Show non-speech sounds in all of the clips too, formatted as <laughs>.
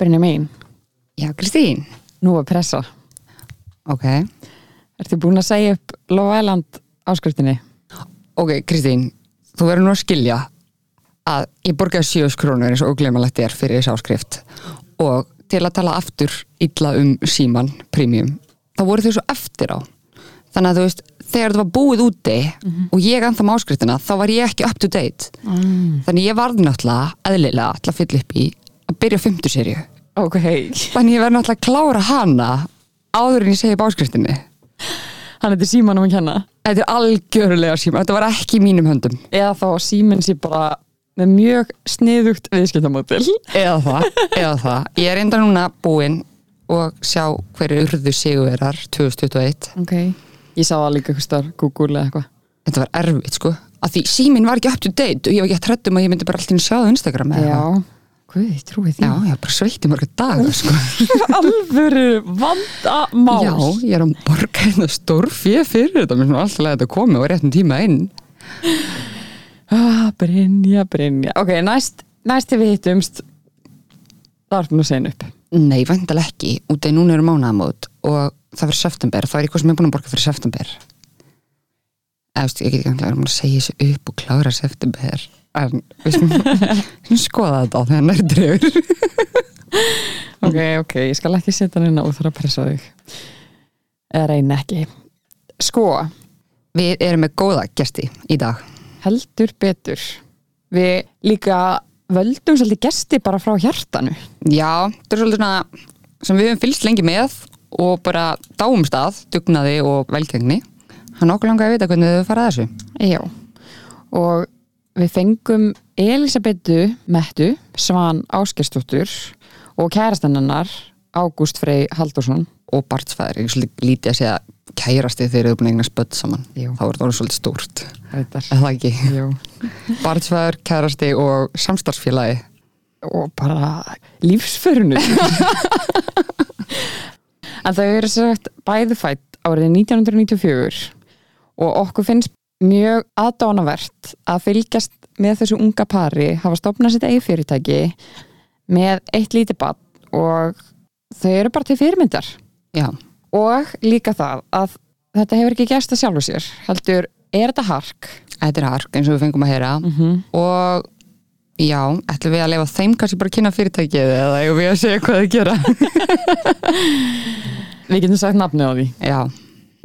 Brynja mín, Já, Kristín. nú er pressa. Ok. Ertu búin að segja upp Love Island áskriftinni? Ok, Kristín, þú verður nú að skilja að ég borgaði 7 krónur eins og glemalegt er fyrir þessi áskrift og til að tala aftur illa um síman, premium, þá voru þau svo eftir á. Þannig að þú veist, þegar það var búið úti og ég anþá með áskriftina, þá var ég ekki up to date. Mm. Þannig ég varði náttúrulega, eðlilega, alltaf fyll upp í að byrja á fymtu serju. Ok. Þannig ég verði náttúrulega að klára hana áður en ég segi upp áskriftinni. Hann heitir Símanum að kenna. Þetta er algjörlega síma, þetta var ekki í mínum höndum. Eða þá að Síminn sé bara með mjög sniðugt viðskiptamótil. Eða það, eða það. Ég er enda núna búinn og sjá hverju urðu sigurverar 2021. Ok. Ég sá það líka eitthvað starf, Google eða eitthvað. Þetta var erfitt sko. Af því síminn var ekki up to date og ég var ekki að trættum að ég myndi bara alltaf sjá það Instagram eða Já. Eitthvað. Guð, ég trúi því. Já, ég bara sveitt í marga daga sko. <laughs> Alvöru vandamál. Já, ég er að borga hérna stór fyrir fyrir þetta. Mér finnst alltaf að þetta komi og réttum tíma inn. Ah, Brynja, Brynja. Ok, næst, næst til við hittumst, það er nú segin upp. Nei, vandalega ekki. Út af núna eru mánaðamót og það fyrir september. Það er eitthvað sem ég er búin að borga fyrir september. Eða, veist, ég get ekki að vera að segja þessu upp og klára september. En við skulum skoða þetta á þegar nær drefur. <laughs> Ok, ok, ég skal ekki setja hann inn og þarf að pressa þig. Eða reyna ekki. Sko, Við erum með góða gesti í dag. heldur betur. Við líka völdum svolítið gesti bara frá hjartanu. Já, þetta er svolítið svona sem við höfum fylgst lengi með og bara dáum stað, dugnaði og velgengni. Hann okkur langar að vita hvernig þau fara að þessu. Já. Og við fengum Elisabetu Mettu, Svan Áskerstóttur og kærastennannar Ágúst Frey Haldursson. Og barnsfæður, ég svolítið lítið að segja kærasti þegar þau eru búin að eigna spödd saman. Jú. Þá er þetta orðið svolítið stórt. Er það ekki? Jú. <laughs> Barnsfæður, kærasti og samstarfsfélagi. og bara lífsförunum <laughs> en þau eru sagt bæði fætt árið 1994 og okkur finnst mjög aðdánavert að fylgjast með þessu unga pari hafa stopnað sitt eigi fyrirtæki með eitt lítið bann og þau eru bara til fyrirmyndar Já, og líka það að þetta hefur ekki gæst að sjálfu sér heldur, er þetta hark þetta er hark eins og við fengum að heyra. mm -hmm. Og já, ætlum við að leifa þeim kannski bara að kynna fyrirtækið eða eigum við að segja hvað þau gera. <laughs> við getum sagt nafnið á því já,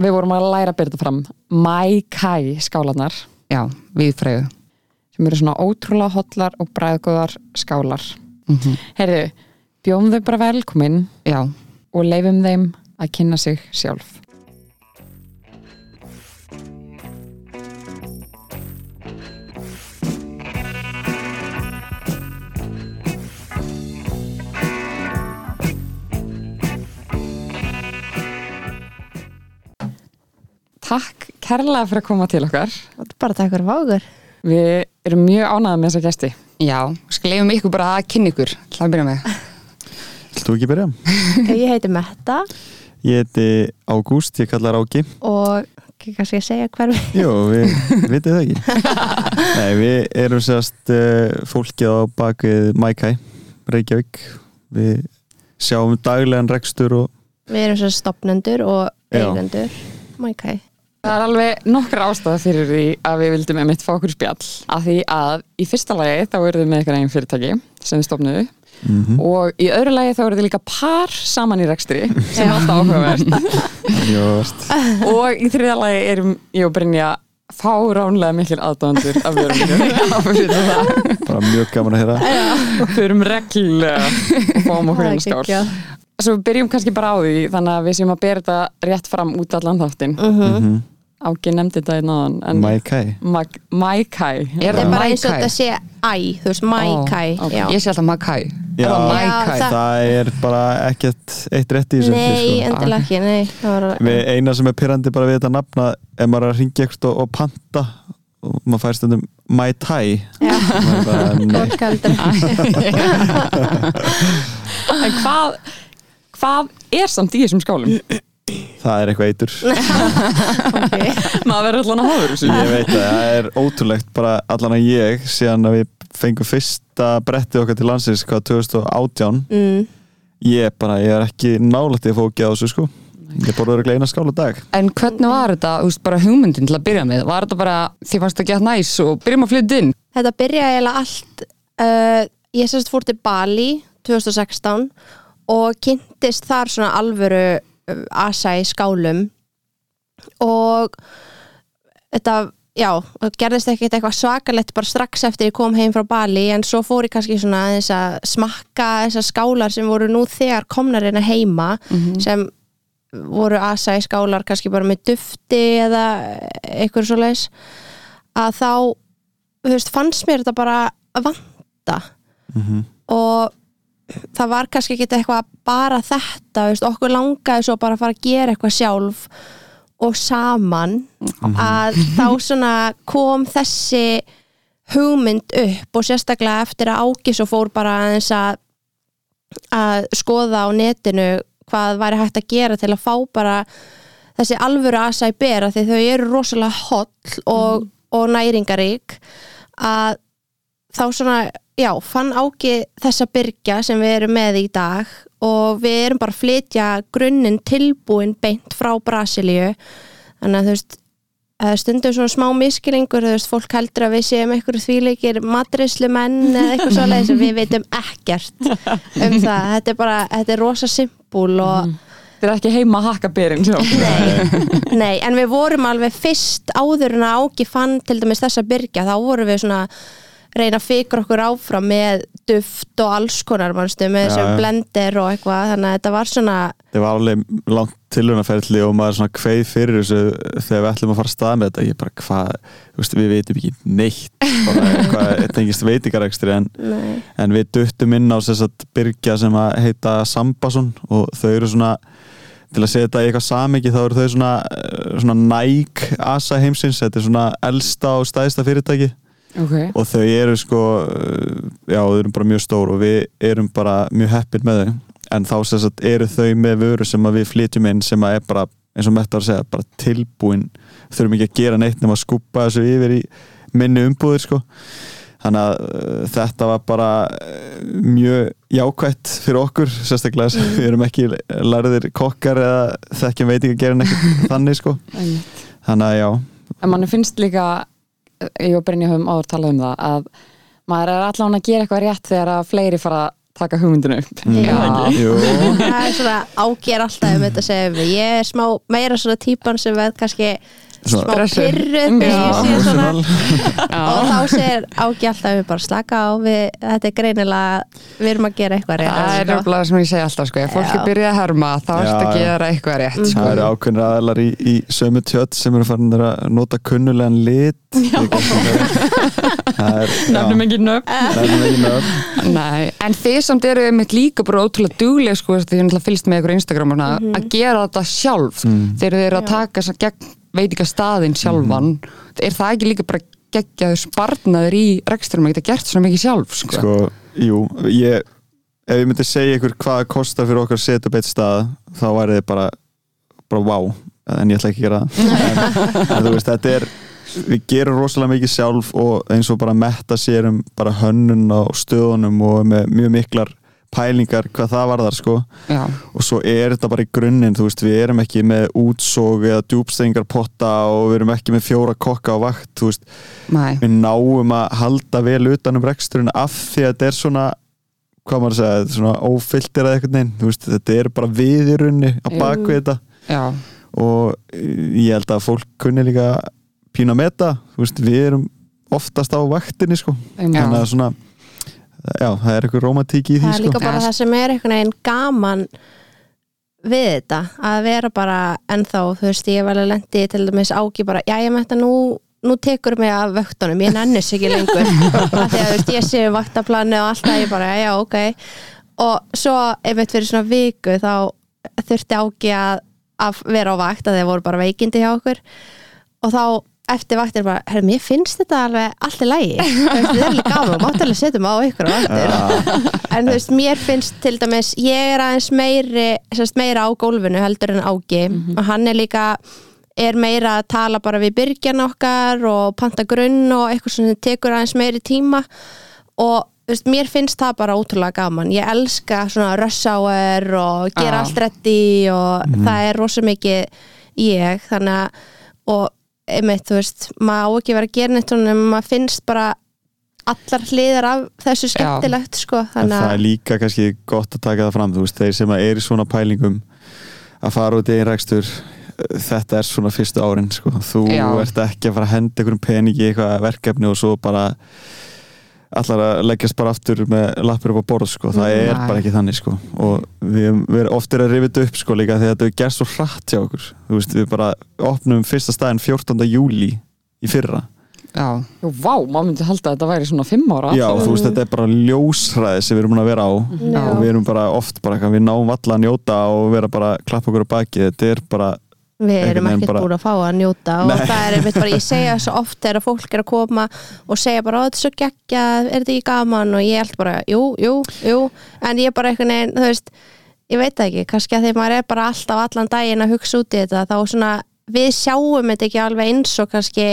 Við vorum að læra að byrja þetta fram Mai Kai skálanar já, við freyðu. sem eru svona ótrúlega hotlar og bræðgóðar skálar. Mm Heyrðu, bjóðum þau bara velkomin Já, og leifum þeim að kynna sig sjálf. Kærlega fyrir að koma til okkar. Er bara takk fyrir fákur. Við erum mjög ánægða með þessa gesti. já, skal leifum ykkur bara að kynna ykkur. Það byrja með. Þú ekki byrja? <laughs> Ég heiti Metta Ég heiti Ágúst, ég kallar Ági. og kannski að segja hver við Jú, við <laughs> vitið það ekki. Nei, við erum sérst uh, fólkið á bakið Mækæ, Reykjavík. Við sjáum daglegan rekstur og Við erum svo stopnendur og eigendur Mækæ Það er alveg nokkra ástæða fyrir því að við vildum einmitt fá okkur spjall af því að í fyrsta lagi þá eru þið með eitthvað einn fyrirtæki sem þið stofnuðu mm og í öðru lagi þá eru þið líka par saman í rekstri sem er alltaf áhugavert. Og í þriða lagi erum ég og Brynja fáránlega mikil aðdóðandur af vörunum <laughs> bara mjög gaman að heyra. fyrir um reglulega og fáum okkur einn skál. Svo við byrjum kannski bara á því þannig að við séum að bera þetta rétt fram út allan þáttinn. Mm Ági nefndi þetta í náðan en Mækæ. Mag- Mækæ Er er það bara eins og þetta sé æ, þú veist, já. Ég sé alltaf Makai. Já, Já, það- það er bara ekkert eitt rétt í þessu. Nei, sko. endilega ekki, nei var, eina sem er pyrrandi bara við þetta nafna ef maður er að ringja eitthvað og, og panta og maður fær stundum Mai Tai er <laughs> En hvað, hvað er samt í þessum skálum? Það er eitthvað eitur okay. Maður verður allan að hafa þessu ég veit að það er ótrúlegt bara allan að ég síðan að við fengum fyrsta bretti okkar til landsins hvað 2018 mm, ég bara, ég er ekki nálægt í að fókja á þessu sko ég borður að gleina skála dag En hvernig var þetta, þú veist, bara hugmyndin til að byrja með? Var þetta bara, þið fannst það gett næs og byrjum að flytja inn? Þetta byrjaði eiginlega allt uh, ég sérst fór til Bali 2016 og kynntist þar svona alvöru asa í skálum. Og þetta, já, gerðist ekkert eitthvað svakalegt bara strax eftir ég kom heim frá Bali en svo fór ég kannski svona aðeins að smakka þessar skálar sem voru nú þegar komnar hérna heima sem voru asa í skálar kannski bara með dufti eða eitthvað svo leis að þá þú veist, fannst mér þetta bara að vanta. Mm og það var kannski ekki eitthvað bara þetta, veist, okkur langaði svo bara að fara að gera eitthvað sjálf og saman að þá <laughs> svona kom þessi hugmynd upp og sérstaklega eftir að Ágis og fór bara aðeins að að skoða á netinu hvað væri hægt að gera til að fá bara þessi alvöru asa í bera því þau eru rosalega holl og, og næringarík að þá svona, já, fann áki þessa byrgja sem við erum með í dag og við erum bara að flytja grunninn tilbúin beint frá Brasilíu. Þannig að þú veist stundum svona smá miskilingur þú veist, fólk heldur að við séum einhverju þvíleikir matrislu menn eða eitthvað svoleiðis en við veitum ekkert um það. Þetta er bara, þetta er rosa simpúl og Þið er ekki heima að hakka byrjum sjó. Nei, nei, en við vorum alveg fyrst áður en að Áki fann til dæmis þessa byrgja, þá vorum við svona reyna að fikra okkur áfram með duft og alls konar mannstu, með þessum já. blender og eitthvað. Þannig að þetta var svona það var alveg langt tilhörnaferðli og maður svona kveið fyrir þessu þegar við ætlum að fara að stað með þetta. Ég bara hvað, veist, við veitum ekki neitt. <laughs> Þetta tengist veitingarekstri en, en við duttum inn á að byrgja sem að heita Sambason og þau eru svona til að þetta í eitthvað samiki þá eru þau svona, eh, svona Nike asa heimsins, þetta er svona elsta og stæðsta fyrirtæki Ok. og þau eru sko uh, já, þau eru bara mjög stór og við erum bara mjög heppin með þau. En þá sagt eru þau með vöru sem við flytjum inn sem er bara, eins og Metta var að segja, bara tilbúin. Þurfum ekki að gera neitt nema að skúpa þessu yfir í minni umbúðir sko. Þannig að uh, þetta var bara uh, mjög jákvætt fyrir okkur, sérstaklega að við erum ekki lærðir kokkar eða þekkjum veit ekki að gera neitt þannig sko. Þannig að já, En manni finnst líka, ég og Brynja höfum áður talað um það, að maður er allan að gera eitthvað rétt þegar að fleiri fara að taka hugmyndinu upp. Já. jú <laughs> það er svona <laughs> áger alltaf um þetta við, ég er smá meira svona típan sem veð kannski smá pyrruð emotional. Og þá segir ági alltaf við bara slaka á við, þetta er greinilega við erum að gera eitthvað rétt Það er sko. nefnilega sem ég segi alltaf, sko, ef fólk Já. er byrjað að herma, þá ertu Já, að gera eitthvað rétt, sko. Það eru ákveðnir aðlar í, í sömu tjött sem eru farin að nota kunnulegan lit Það er <laughs> Nefnum ekki nöfn. nefnum ekki nöfn. Nei, en þið samt eru einmitt líka bara ótrúlega duglega sko, því þið náttúrulega fylgst með ykkur á Instagram og svona, að gera þetta sjálf. Þegar þið eru að taka þess að gegn veitika staðinn sjálfan. Er það ekki líka bara geggjaður sparnaður í reksturum að geta gert svona mikið sjálf sko. Sko, jú, ég ef ég myndi segja ykkur hvað kostar fyrir okkar setja upp eitt stað þá væri þið bara, bara wow en ég ætla ekki að gera það. <laughs> En, þú veist, þetta er við gerum rosalega mikið sjálf og eins og bara metta sér um bara hönnun á stöðunum og með mjög miklar pælingar hvað það varðar sko. Já, og svo er þetta bara í grunninn þú veist, við erum ekki með útsóg eða djúbstengarpotta og við erum ekki með fjóra kokka á vakt þú veist, næ, við náum að halda vel utan um reksturinn af því að þetta er svona hvað maður að segja, þetta svona ófylltir eða eitthvað neinn, þú veist, þetta er bara við í runni á bakvið þetta. Já, og ég held að fólk kunni líka pína að meta, þú veist, við erum oftast á vaktinni sko. Já. þannig að svona já, það er eitthvað romantík í því það er sko. líka bara Já, það sem er einhvern veginn gaman við þetta að vera bara ennþá, þú veist, ég var alveg lendi til dæmis ági bara, já ég með þetta nú nú tekur mig af vöktunum, ég nennis ekki lengur. <laughs> Af því að þú veist, ég sé vaktaplanu og alltaf ég bara, já, ok. Og svo, einmitt fyrir svona viku þá þurfti ági að, að vera á vakt, að þeir voru bara veikindi hjá okkur. Og þá eftir vaktir bara, herrum, ég finnst þetta alveg allt í lagi, Þú veist, þetta er alveg gaman mátt alveg setjum á ykkur og aftur en þú veist, mér finnst til dæmis ég er aðeins meiri, sérst, meira á gólfinu heldur en ági og hann er líka er meira að tala bara við byrgjan okkar og panta grunn og eitthvað sem tekur aðeins meiri tíma. Og veist, mér finnst það bara ótrúlega gaman. Ég elska svona rush hour og gera Já. allt reddi og það er rosa mikið ég. Þannig að og einmitt, þú veist, maður á ekki verið að gera neitt en maður finnst bara allar hliðar af þessu skemmtilegt sko, þannig það er að líka kannski gott að taka það fram þú veist, þeir sem að er í svona pælingum að fara út í einn rekstur þetta er svona fyrstu árin sko. þú Já. ert ekki að fara að henda einhverjum peningi í eitthvað verkefni og svo bara allar að leggjast bara aftur með lappir upp á borð sko. það er Nei. bara ekki þannig sko. og við, við erum oft er að rifið upp sko, líka að þetta er gert svo hratt hjá okkur þú veist, við bara opnum fyrsta staðin 14. júli í fyrra Já, Jú, vá, maður myndi halda að þetta væri svona fimm ára Já, þú veist, þetta er bara ljósræði sem við erum að vera á Já. og við erum bara oft bara við náum alla að njóta og vera bara að klappa okkur á baki þetta er bara, við erum ekkert bara- búin að fá að njóta og Nei. það er einmitt bara, ég segja svo oft þegar fólk er að koma og segja bara, þetta er svo geggja, er þetta ekki gaman? Og ég held bara, jú, jú, jú. En ég er bara einhvern veginn, þú veist ég veit það ekki, kannski að því maður er bara alltaf allan daginn að hugsa út í þetta þá svona, við sjáum þetta ekki alveg eins og kannski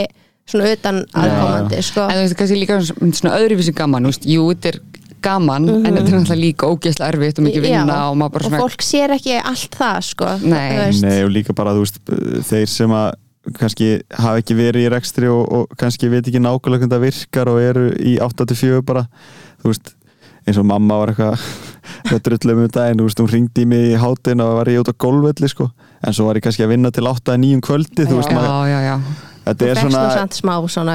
svona utan aðkomandi, sko. En þú veist, kannski líka svona svona öðruvísi gaman, þú veist, jú, þetta er gaman en þetta er náttúrulega líka ógeðslega erfitt og mikið vinna Mhm. Já, og maður bara og svona fólk sér ekki allt það, sko Nei. nei og líka bara þú veist, þeir sem að kannski hafa ekki verið í rekstri og, og kannski veit ekki nákvæmlega hvernig það virkar og eru í 8-4 bara þú veist, eins og mamma var eitthvað <laughs> það drullum um daginn, þú veist, hún ringdi í mig í hátin og var ég út á golfvelli sko en svo var ég kannski að vinna til 8-9 kvöldi þú veist, Já, maður, já, já, þetta Þú er fegst svona nú samt smá svona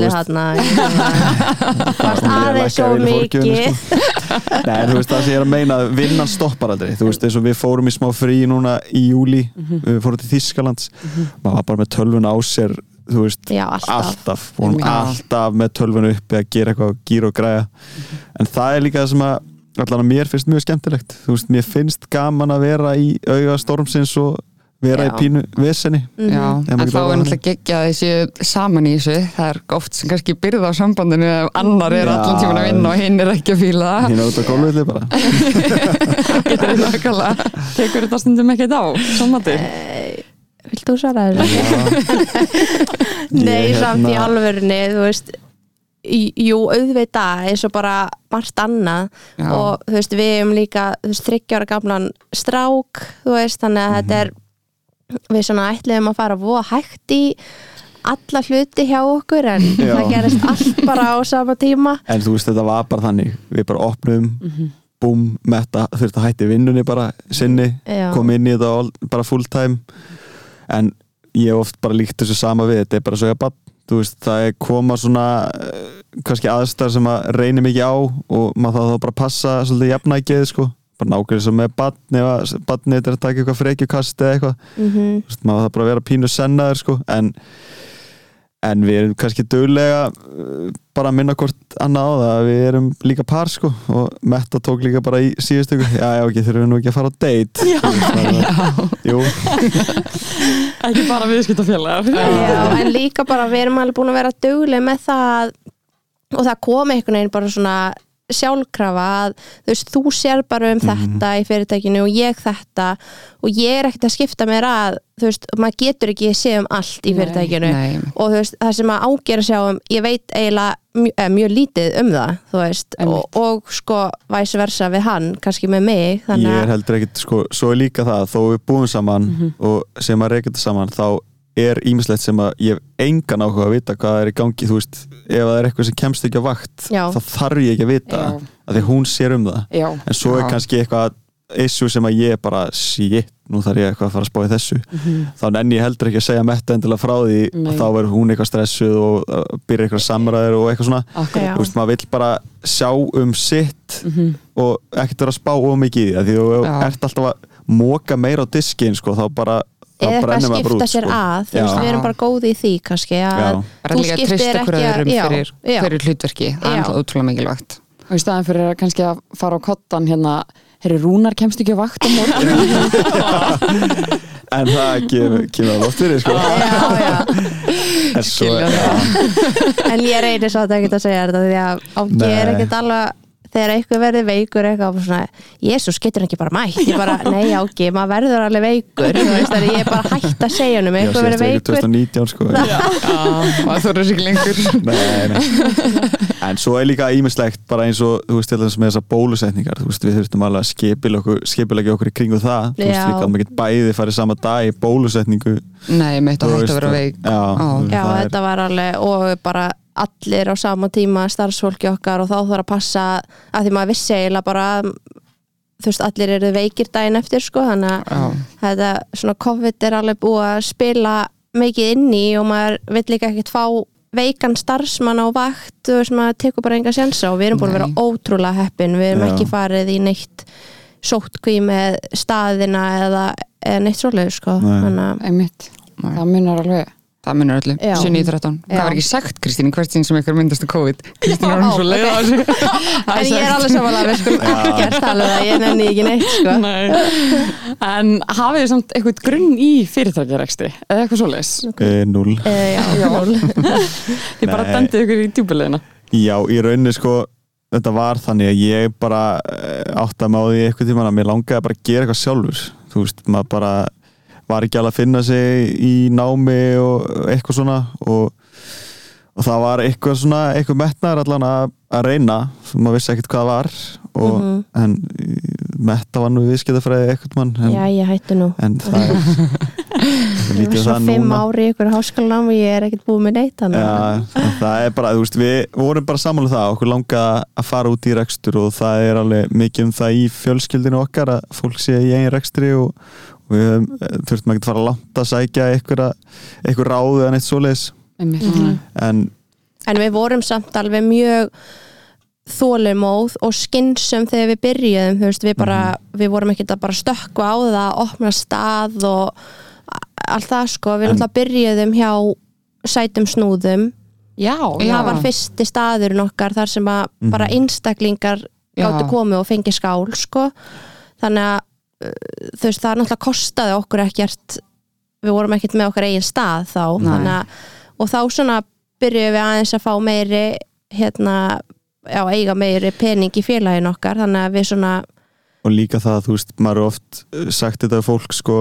veist. hann <laughs> Varst Ég aðeins svo mikið. sko. <laughs> Nei, þú veist það sem ég er að meina að vinnan stoppar aldrei, þú veist eins og við fórum í smá frí núna í júli við fórum til Þískalands maður var bara með tölvun á sér þú veist, Já, alltaf, alltaf, vorum Já. alltaf með tölvun uppi að gera eitthvað gýra og græja. En það er líka það sem að allan að mér finnst mjög skemmtilegt. Þú veist, mér finnst gaman að vera í auga stormsins og vera Já. í pínu vesenni Mhm. já. En þá er náttúrulega geggja að þessi saman í þessu, það er oft sem kannski byrða á sambandinu ef annar er Já. allan tíman að vinna og hinn er ekki að fíla. Það hérna út á gólfvelli bara. <laughs> Getur þetta nákvæmlega Tekur þetta stundum ekkert á, samandi Vilt þú svara þessu? <laughs> Nei, samt í hérna- alvörunni þú veist í- Jú, auðvita eins og bara margt annað. Og þú veist, við erum líka þú veist, þryggjára gamlan strák þú veist, þannig að þetta er við svona ætliðum að fara voða hægt í alla hluti hjá okkur en <laughs> Já. það gerist allt bara á sama tíma. En þú veist, þetta var bara þannig. Við bara opnum, búm, metta þurfti að hætti vinnunni bara sinni Já. kom inn í þetta all, bara full time. En ég oft bara líkt þessu sama við, þetta er bara svo ég að þú veist, það er koma svona eh, kannski aðstæðar sem að reynir mikið á og maður þá bara passa svolítið jafnækið, sko bara nákvæmlega sem með badni ef að badni er að taka eitthvað frekjukast eða eitthvað. Mm veist, maður það bara að vera pínu sennaður sko en, en við erum kannski döglega uh, bara að minna hvort annað á það að við erum líka par sko og Metta tók líka bara í síðustu ykkur já já ok, þurfum við nú ekki að fara á date. Já, Jú, <laughs> Ekki bara viðskiptafélagar. Já, en líka bara við erum alveg búin að vera duglega með það og það kom einhvern veginn bara svona sjálfkrafa að þú veist, þú sér bara um þetta í fyrirtækinu og ég þetta og ég er ekkert að skipta mér að þú veist, maður getur ekki séð um allt í Nei, fyrirtækinu. Nei, og þú veist, það sem að ágjör að sjá um ég veit eiginlega mjö, eh, mjög lítið um það þú veist, og, og sko væs versa við hann, kannski með mig þannig ég er að, heldur ekkit sko, svo er líka það, þó við búum saman og sem að reyka þetta saman þá er ímislegt sem að ég hef engan áhuga að vita hvað er í gangi, þú veist ef það er eitthvað sem kemst ekki á vakt Já. þá þarf ég ekki að vita Já. að því hún sér um það. Já, en svo er kannski eitthvað issue sem að ég bara, shit, nú þarf ég eitthvað að fara að spá í þessu. Þá nenni ég heldur ekki að segja metta endilega frá því og þá verður hún eitthvað stressuð og uh, byrja eitthvað samræður og eitthvað svona. Já. þú veist, maður vill bara sjá um sitt og ekkert vera að spá of mikið í því af því þú ert alltaf að móka meira á diskin sko, þá bara eða eitthvað að skipta út, sér sko. að þú veist, við erum bara góði í því kannski að þú líka að skiptir ekki hverju að- fyrir já. hverju hlutverki, það er náttúrulega ótrúlega mikilvægt. Og í staðan fyrir að kannski að fara á kottan hérna, herri Rúnar kemst ekki á vakt á morgun. <laughs> En það kemur, kemur að loft fyrir sko. já, já. en svo, en ég reynir svo að ekki að segja þetta því að ég er ekkert alveg þegar eitthvað verður veikur eitthvað og svona, Jésús getur hann ekki bara mætt? Ég bara, nei áki, maður verður alveg veikur. Þú veist, ég er bara hægt að segja hann um Já, eitthvað verður veikur. 2019 sko. Það er ekki lengur. Nei, nei. En svo er líka ímislegt bara eins og, þú veist, til þess með þessar bólusetningar. Þú veist, við þurftum alveg að skipila okkur í kringu það, þú veist, Já. við gáum ekki bæði farið sama dag í bólusetningu. Nei, mitt þú að hægt að vera veik. Já. Já, þetta var alveg og bara allir á sama tíma starfsfólki okkar og þá þarf að passa að því maður vissi eiginlega bara þú veist, allir eru veikir daginn eftir sko, þannig að Já. þetta svona COVID er alveg búið að spila mikið inn í og maður vill líka ekkert fá veikan starfsmann á vakt þú veist, maður tekur bara enga sjensa og við erum búin að vera Nei. ótrúlega heppin við erum Já. ekki farið í neitt sóttkví með staðina eða, eða neitt svoleið sko. Nei. þannig að einmitt, það munar alveg það munur öllu, Já. 7.13 Já. það var ekki sagt Kristín í hvert sín sem ykkur myndast á COVID. Kristín er Ó, hún svo leið á þessu. Það <laughs> En ég er alveg samanlega, við skulum ekkert um það, ég nenni ekki neitt, sko. Nei. en hafið þið samt eitthvað grunn í fyrirtækjareksti eða eitthvað svoleiðis? E, Null. E, já, <laughs> Já. ég <laughs> bara Nei. dendið ykkur í djúbulegina Já, í rauninni sko þetta var þannig að ég bara eh, átta mig á því eitthvað tíma að mér langaði bara að gera eitthvað sjálfur. Þú veist, maður bara var ekki alveg að finna sig í námi og eitthvað svona og, og það var eitthvað svona eitthvað metnaður allan að, að reyna maður vissi ekkert hvað það var og, Mhm. en eh, metta var nú viðskiptafræði eitthvað mann en, já, ég hætti nú. en <laughs> það er Ég var svo fimm ári í ykkur háskólanám og ég er ekkert búið með neitt, þannig að en það er bara, þú veist, við vorum bara saman um það, okkur langaði að fara út í rekstur og það er alveg mikið um það í fjölskyldinu okkar að fólk sé í einn rekstri og við höfum, eh, þurftum ekki að fara langt að sækja einhver ráðu eða neitt svoleiðis einmitt Mhm. en En við vorum samt alveg mjög þólumóð og skynsum þegar við byrjuðum, þú veist, við bara, við vorum ekkert að bara stökkva á það, opna stað og allt það, sko, við En- náttúrulega byrjuðum hjá sætum snúðum já, og það var fyrsti staðurinn okkar þar sem að Mhm. bara einstaklingar gáttu Já. komið og fengið skál sko. þannig að þú veist, það náttúrulega kostaði okkur ekkert við vorum ekkert með okkar eigin stað þá að, og þá svona byrjuðum við aðeins að fá meiri hérna, já, eiga meiri pening í félagin okkar, þannig að við svona og líka það, þú veist, maður er oft sagt þetta við fólk, sko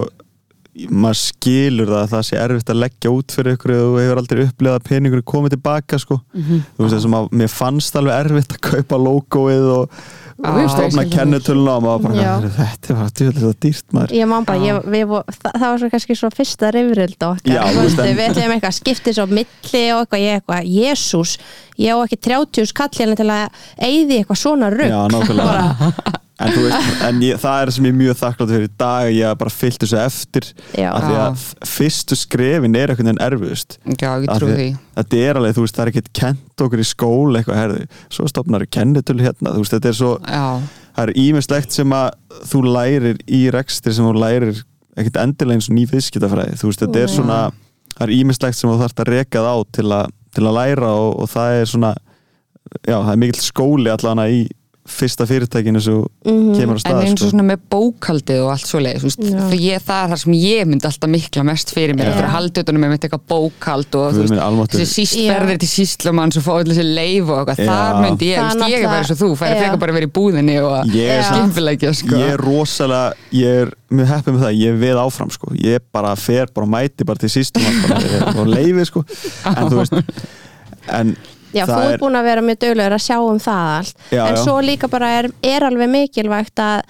maður skilur það að það sé erfitt að leggja út fyrir ykkur og þú hefur aldrei upplegað að peningur komið tilbaka, sko. Mhm. þú veist, þessum að mér fannst alveg erfitt að kaupa logoið og, og stofna kennitöluna og maður bara, þetta er bara djúðlega dýrt maður. Ég man bara, ég, við, vo- það, það var svo kannski svo fyrsta rifrild okkar, við ætlum eitthvað skiptið svo á milli og eitthvað, ég eitthvað, jésús ég á ekki 30 skallina til að eyði eitthvað svona rugg Já, nákvæmlega En, veist, en ég, það er sem ég er mjög þakklátt fyrir í dag ég hef bara fyllt þessu eftir Já. af því að fyrstu skrefin er einhvern veginn erfiðust. Þetta er alveg, þú veist, það er ekkert kent okkur í skóla eitthvað, herði, svo stopnar kennitölu hérna, þú veist, þetta er svo Já, það er ímislegt sem að þú lærir í rekstri sem þú lærir ekkert endilega eins og ný viðskiptafræði. Þú veist, þetta er svona það er ímislegt sem þú þarft að reka það á til að, til að læra og, og það er svona já, það er mikill skóli allan í fyrsta fyrirtækinu sem Mhm. kemur á en stað eins og sko. svona með bókaldið og allt veist, Já. það, er það sem ég myndi alltaf mikla mest fyrir mér Já. eftir að halda utanum með mitt eitthvað bókald og þessi síst Já. ferðir til síslumanns og fá allir þessi leif og eitthvað, þar myndi ég, Það ég er bara eins og þú, færi náttúrulega- frekar bara að vera í búðinni og skimpilegja, sko ég er rosalega, ég er mjög heppið með það, ég er við áfram sko, ég bara fer bara mæti bara til sístum og leiði sko, en þú veist en Já, það þú er- búin að vera mjög döglegur að sjá um það allt Já, en já. svo líka bara er, er alveg mikilvægt að,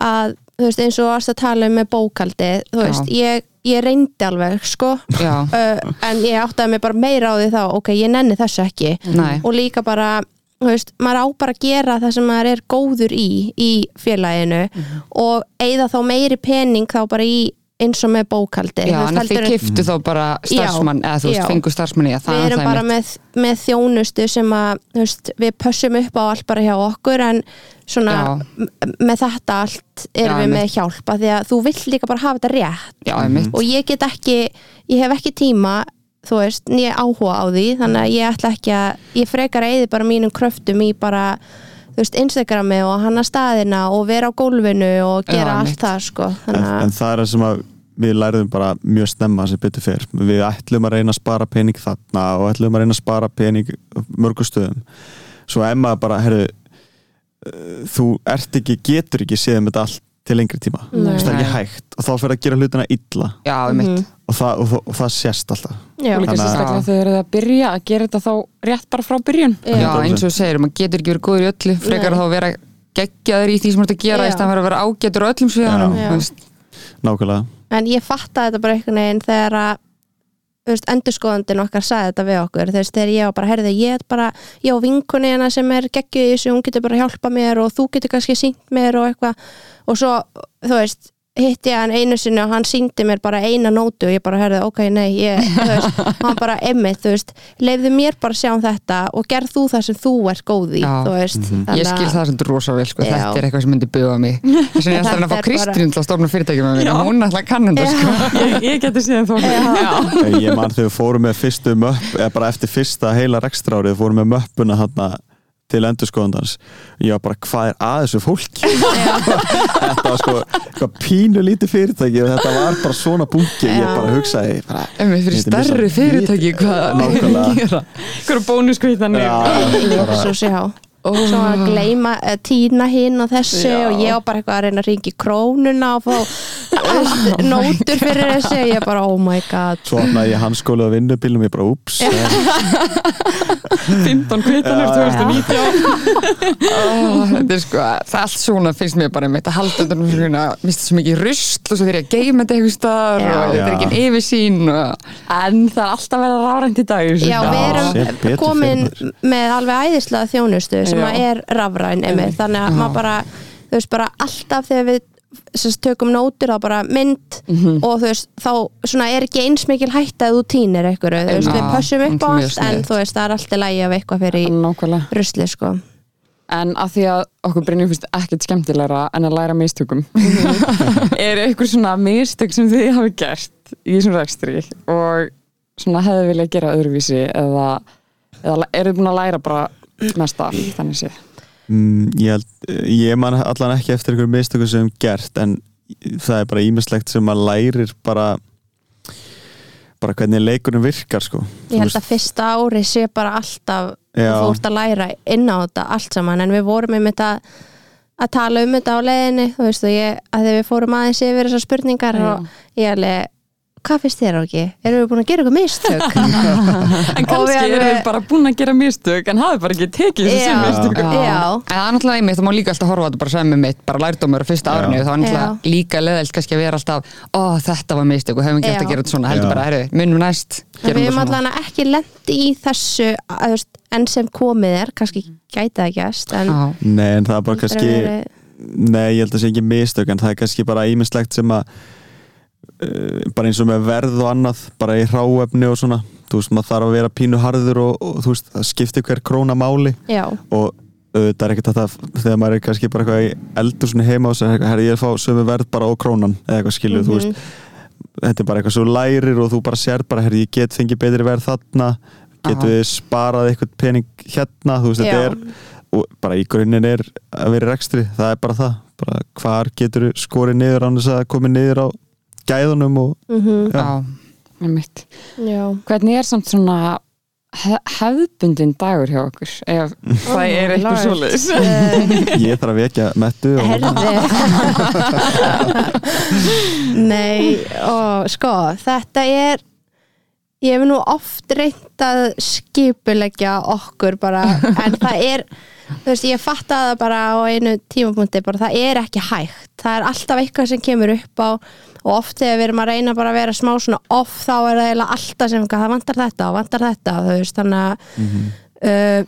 að þú veist, eins og varst að tala um með bókaldi þú Já. veist, ég, ég reyndi alveg sko, <laughs> uh, en ég áttaði mig bara meira á því þá, ok, ég nenni þessu ekki nei, og líka bara þú veist, maður á bara að gera það sem maður er góður í í félaginu Mhm. og eigða þá meiri pening þá bara í eins og með bókaldi já, en þið kiftu þá bara starfsmann, eða þú veist, já. fengu starfsmann í að það við er erum það bara mitt. með, með þjónustu sem að veist, við pössum upp á allt bara hjá okkur en svona Já. með þetta allt erum Já, við með hjálpa því að þú vill líka bara hafa þetta rétt Já, einmitt, og ég get ekki, ég hef ekki tíma þú veist, nýja áhuga á því þannig að ég ætla ekki að, ég frekar að eyði bara mínum kröftum í bara þú veist, Instagrami og hanna staðina og vera á gólfinu og Já, gera allt einmitt. það sko en, þannig að, en það er það sem að við lærðum bara mjög snemma sem betur fyrr við ætlum að reyna að spara pening þarna og ætlum að reyna að spara pening mörgum stöðum. Svo maður bara, herru uh, þú ert ekki, getur ekki séð með þetta allt til lengri tíma. Það er ekki hægt. Og þá fyrir að gera hlutina illa. Já, um mitt og það, og, það- og það sést alltaf. Já, og líka Þannig að- sérstaklega þegar þau eru að byrja að gera þetta þá rétt bara frá byrjun. Já, eins og þú segir, maður getur ekki verið góður í öllu frekar Nei. þá að vera geggjaður í því sem þú ert að gera í stæðan fyrir að vera ágætur á öllum sviðanum nákvæmlega en ég fatta þetta bara einhvern veginn þegar að endurskoðandinn okkar sagði þetta við okkur. Veist, þegar ég var bara, herði, ég er bara og vinkunni hérna sem er geggjuð í þessu hún getur bara hjálpa mér og þú getur kannski sínt mér og eitthvað. Og svo, þú veist, hitti ég hann einu sinni og hann síndi mér bara eina nótu og ég bara herði, ok, nei, ég, þú veist <laughs> hann bara, emmitt, þú veist, leifðu mér bara að sjá um þetta og gerð þú það sem þú ert góð í, Já. þú veist Ég skil það sem rosa vel, sko. Já. þetta er eitthvað sem myndi buga mig <laughs> þess vegna ég ætla að að fá er Kristín til að stofna fyrirtækjum með mér og hún ætla að kannan það sko. ég, ég geti síðan þó Já. ég man þegar við fórum með fyrstu möpp eða bara eftir fyrsta heila rekstrárið fórum með möppuna hann til endurskoðandans. Ég var bara, hvað er að þessu fólki? <laughs> Þetta var sko eitthvað pínu lítið fyrirtæki og þetta var bara svona bunki. Ég bara hugsaði bara, Ef við fyrir missa- fyrirtæki hvað er að gera <laughs> hverju bónuskvítanir já, bara, Svo sjá Svo að gleyma, uh, tína hinn og þessu Já. og ég var bara eitthvað að reyna að ringi krónuna og fá nótur fyrir þessu og ég bara, oh my god svo opnaði ég hanskóla á vinnubílum ég bara, ups 15 kvítanir Já, já. 2019 Ó, þetta er sko, það er allt svona finnst mér bara með þetta halda þetta um svona mista svo mikið rusl og svo þegar ég að geima þetta eitthvað staðar Já. og þetta er ekki en yfirsýn og en það er alltaf verið að rárænt í dag í. Já, Já, við erum komin með alveg æðislega þjónustu sem er rafræn einmitt, þannig að maður bara þú veist bara alltaf þegar við sagt, tökum nótur þá bara mynd og þú veist þá svona er ekki eins mikil hætta að þú týnir einhverju, þú veist við pössum upp á allt en þú veist það er alltaf lægi af eitthvað fyrir nákvæmlega. rusli sko. En að því að okkur Brynjum finnst ekkert skemmtilegra en að læra mistökum <laughs> er eitthvað svona mistök sem þið hafi gert í þessum rekstri og svona hefði viljað gera öðruvísi eða, eða eru búin að læra bara mest af þannig séð mm, ég, held, ég man allan ekki eftir einhverjum mistökum sem við höfum gert en það er bara ímislegt sem maður lærir bara bara hvernig leikurinn virkar sko Ég held að fyrsta ári sé bara alltaf Já. þú ert að læra inn á þetta allt saman en við vorum um þetta að tala um þetta á leiðinni þú veist ég, að þegar við fórum aðeins yfir þessar spurningar Já. og ég alveg hvað finnst þér ekki? Erum við búin að gera eitthvað mistök? <laughs> En kannski Og við þið bara búin að gera mistök en hafi bara ekki tekið Já. mistök Já. En það er náttúrulega einmitt, það má líka alltaf horfa á þetta bara sem mitt, bara lærdómur á fyrsta árinu þá er náttúrulega líka leðilt kannski að vera alltaf ó þetta var mistök og hefum ekki Já. að gera þetta svona heldur Já. bara, herru, munum næst við erum allan ekki lendi í þessu að, enn sem komið er kannski gæti það gæst. Nei, en það er bara kannski bara að uh, bara eins og með verð og annað bara í hráefni og svona. Þú veist, maður þarf að vera pínu harður og, og þú veist, það skiptir hver króna máli. Já, og auðvitað er ekkert að það þegar maður er kannski bara eitthvað í eldur svona heima og sér, herri, ég er að fá sömu verð bara á krónan eða eitthvað skilju, þú veist. Þetta er bara eitthvað svo lærir og þú bara sér bara, herri, ég get fengið betri verð þarna getum Aha. við sparað eitthvað pening hérna, þú veist, Já. þetta er og bara í grunninn er að vera rekstri það er bara það, bara hvar getur skorið niður án þess að komið niður á gæðunum og mm Já. Já. Einmitt. já. Hvernig er samt svona hef hefðbundin dagur hjá okkur ef það er eitthvað Lord. svoleiðis <laughs> Eh, ég þarf að vekja mettu og Herði <laughs> Nei, ó, sko þetta er ég hef nú oft reynt að skipuleggja okkur bara en það er, þú veist, ég fatt að það bara á einu tímapunkti bara það er ekki hægt, það er alltaf eitthvað sem kemur upp á og oft þegar við erum að reyna bara að vera smá svona off þá er það eiginlega alltaf sem það vantar þetta og vantar þetta, þú veist, þannig að uh,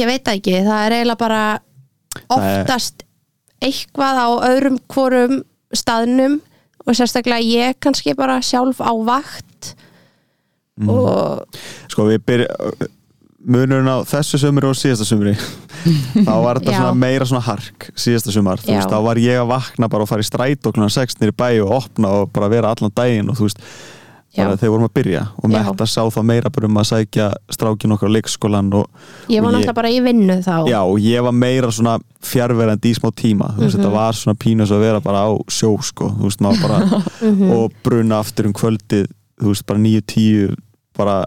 ég veit ekki, það er eiginlega bara oftast eitthvað á öðrum hvorum staðnum og sérstaklega ég kannski bara sjálf á vakt Mhm. og sko við byrja munurinn á þessu sömuri og síðasta sömuri <laughs> þá var þetta svona meira svona hark síðasta sömar, þú veist, þá var ég að vakna bara og fara í stræt og kluna 6 nýri bæ og opna og bara vera allan daginn og þú veist bara þegar vorum að byrja. Og Já. Metta sá þá meira bara um að sækja strákin okkar á leikskólan og ég var Og ég- náttúrulega bara í vinnu þá. Já, og ég var meira svona fjárverandi í smá tíma, þú veist, Mhm. þetta var svona pínus að vera bara á sjó, sko, veist, maður bara <laughs> Mhm. og bruna aftur um kvöldið þú veist, bara 9-10 bara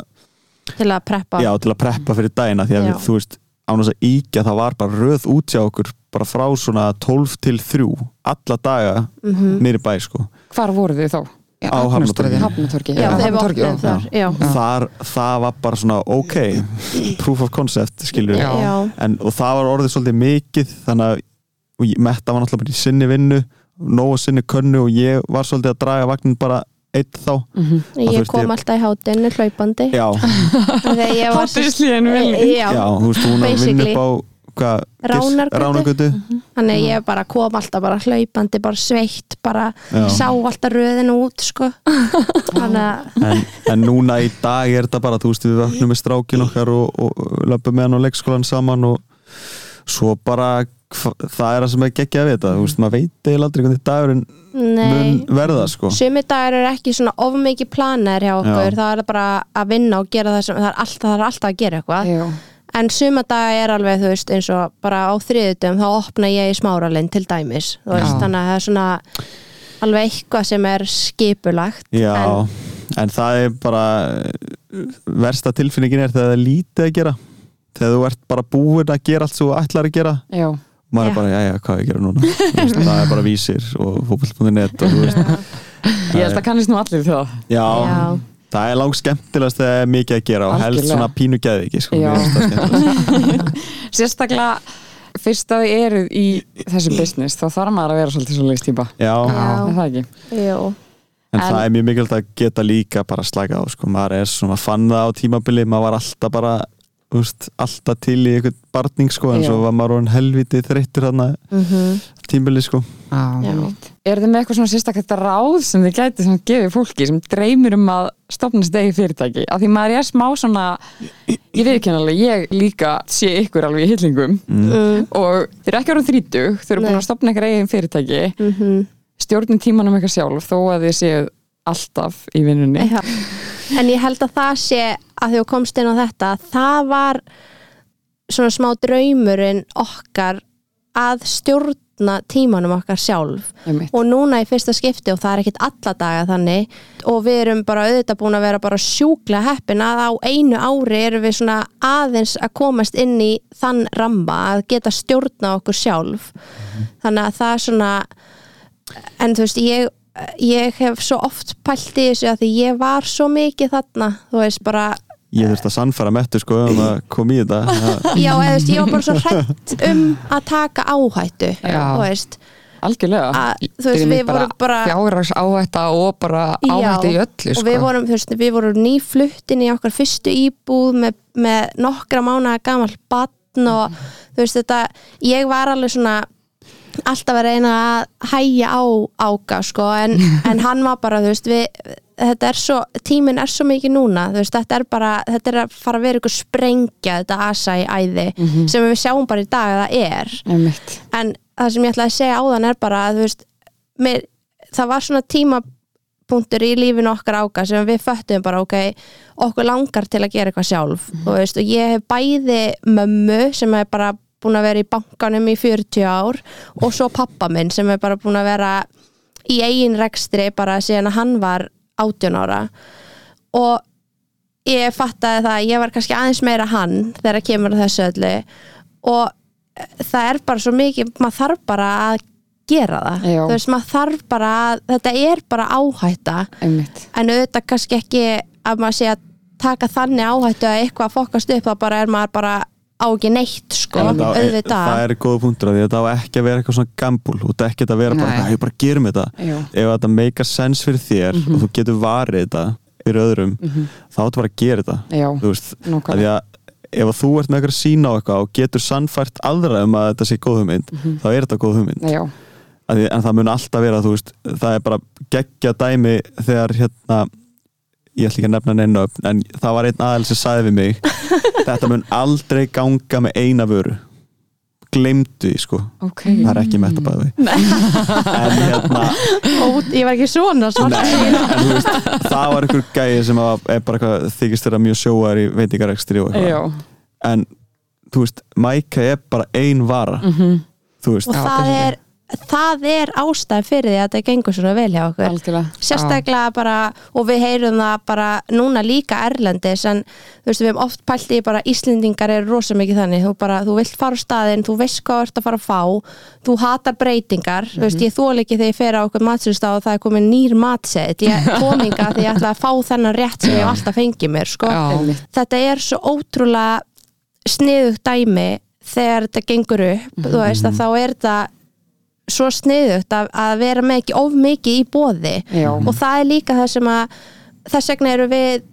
til að preppa. Já, til að preppa fyrir dagina því að við, þú veist, án þess að íkja það var bara röð út hjá okkur bara frá svona 12 til 3 alla daga mm niður í bæ sko. Hvar voru þið þá? Já, Á. Hafnatorgi þar, já. þar, það var bara svona ok <laughs> proof of concept skilur en, og það var orðið svolítið mikið þannig að Metta var náttúrulega bara í sinni vinnu nógu sinni könnu og ég var svolítið að draga vagnin bara eitt þá. Mhm. Ég þurfti kom ég- alltaf í hátinu hlaupandi. Já, slíðinu vilni. Já, þú veist hún að vinna upp á hvað, Ránargötu. Ránargötu. Þannig að ég bara kom alltaf bara hlaupandi bara sveitt, bara Já. sá alltaf röðinu út sko. Þannig að en, en núna í dag er þetta bara þú veist við vöknum með strákin okkar og, og löpum með hann á leikskólan saman og svo bara það er það sem er geggja að vita þú veist maður veit eiginlega aldrei hvernig dagurinn Nei, mun verða sko sumi dagar eru ekki svona of mikið planar hjá okkur, Já. það er bara að vinna og gera það sem, það er alltaf, það er alltaf að gera eitthvað Já. en suma daga er alveg, þú veist, eins og bara á þriðutum, þá opna ég í smáralinn til dæmis, veist, þannig að það er svona alveg eitthvað sem er skipulagt Já, en, en, það er bara versta tilfinningin er þegar það er lítið að gera þegar þú ert bara búin að gera allt sem þú ætlar að gera Já. Og maður Já. er bara, já, já, hvað að gera núna <laughs> Þú veist, það er bara vísir og fókbalt.net og þú veist, Ég held að kannist nú allir það já, Já. það er langt skemmtilegast þegar það er mikið að gera og helst svona pínu geði ekki sko, Já. það. <laughs> Sérstaklega fyrst að þið eruð í þessu business þá þarf maður að vera svolítið svo leistýpa Já, Já. Er það ekki? Jú, en, En- það er mjög mikilvægt að geta líka bara að slaka á, sko, maður er svona fann það á tímabili, maður var alltaf bara úst, alltaf til í einhvern barning sko, en Já. svo var maður orðinn helviti þreyttur þarna mhm, tímabili sko. Já Er þið með eitthvað svona sérstaklega ráð sem þið gætið svona gefið fólki sem dreymir um að stopna sitt eigi fyrirtæki? Af því maður er smá svona, ég veit ekki alveg, ég líka sé ykkur alveg í hyllingum mm, og þið eru ekki orðin þrítug, þið eru búin að stopna ykkur eigin fyrirtæki, mhm. Stjórnum tímanum eitthvað sjálf þó að þið séu alltaf í vinnunni. En ég held að það sé að því þú komst inn á þetta það var svona smá draumurinn okkar að stjórna tímanum okkar sjálf. Einmitt. og núna í fyrsta skipti og það er ekkit alla daga þannig og við erum bara auðvitað búin að vera bara sjúklega heppin að á einu ári erum við svona aðeins að komast inn í þann ramma að geta stjórna okkur sjálf. Þannig að það er svona en þú veist ég ég hef svo oft pælt í þessu að því ég var svo mikið þarna þú veist bara ég þurfti að sannfæra mettu sko um að koma í þetta <laughs> já, eða, þú veist, ég var bara svo hrætt um að taka áhættu Já. þú veist Algjörlega. að, þú veist, við vorum bara fjárrags áhætta og bara áhætta í Já, öllu og sko. við vorum, þú veist, við vorum nýfluttin í okkar fyrstu íbúð með, með nokkra mánaða gamal batn og þú veist þetta ég var alveg svona alltaf að reyna að hæja á ága sko, en, <laughs> en hann var bara þú veist, við, þetta er svo tíminn er svo mikið núna, þú veist, þetta er bara þetta er að fara að vera ykkur sprengja þetta asa í æði, sem við sjáum bara í dag að það er. Einmitt. en það sem ég ætla að segja áðan er bara að þú veist, mér, það var svona tímapunktur í lífinu okkar áka sem við föttum bara ok okkur langar til að gera eitthvað sjálf og, veist, og ég hef bæði mömmu sem er bara búin að vera í bankanum í 40 ár og svo pappa minn sem er bara búin að vera í eigin rekstri bara síðan að hann var 18 ára og ég fattaði það að ég var kannski aðeins meira hann þegar kemur að þessu öllu og það er bara svo mikið, maður þarf bara að gera það, Já. þú veist, maður þarf bara að, þetta er bara áhætta Einmitt. en auðvitað kannski ekki að maður sé að taka þannig áhættu að eitthvað fokast upp, þá bara er maður bara á ekki neitt, sko, Það á- auðvitað. það er góða punktur að því að þetta á ekki að vera eitthvað svona gambul og þetta ekki að vera bara, ég bara gerum þetta. Já. ef þetta make a sense fyrir þér og þú getur varið þetta fyrir öðrum þá áttu bara að gera þetta. Já. þú veist, að því að ef að þú ert með eitthvað sína á eitthvað og getur sannfært aðra um að þetta sé góð hugmynd þá er þetta góð hugmynd. Já. Að því, en það mun alltaf vera, þú veist það er bara geggja dæmi þegar hérna ég ætla ekki að nefna neina upp en það var einn aðeins sem sagði við mig <laughs> þetta mun aldrei ganga með eina vöru. Glemdu því sko. Ok. það er ekki metta bæði <laughs> en hérna Ó, ég var ekki svona svart nei, en veist, það var einhver gæði sem var, er bara eitthvað, þykist þeirra mjög sjóar í veitingarekstri og Já. eitthvað en þú veist, Mæka er bara ein vara. Mhm. þú veist, og það það er er það er ástæð fyrir því að þetta gengur svona vel hjá okkur. Algjörlega. Sérstaklega bara og við heyrum það bara núna líka erlendis en þú veist við hefum oft pælt í bara Íslendingar eru rosa mikið þannig. Þú, bara, þú vilt fara á staðinn, þú veist hvað þú ert að fara að fá þú hatar breytingar. Þú veist ég þól ekki þegar ég fer á okkur matsustaf og það er komin nýr matsett ég <laughs> kominga því ég ætla að fá þennan rétt sem ég alltaf fengið mér sko. Já. þetta er svo ótrúlega sniðugt dæmi þegar þetta gengur upp. Þú veist að þá er þetta svo sniðugt að, að vera með ekki of mikið í bóði Já. og það er líka það sem að þess vegna eru við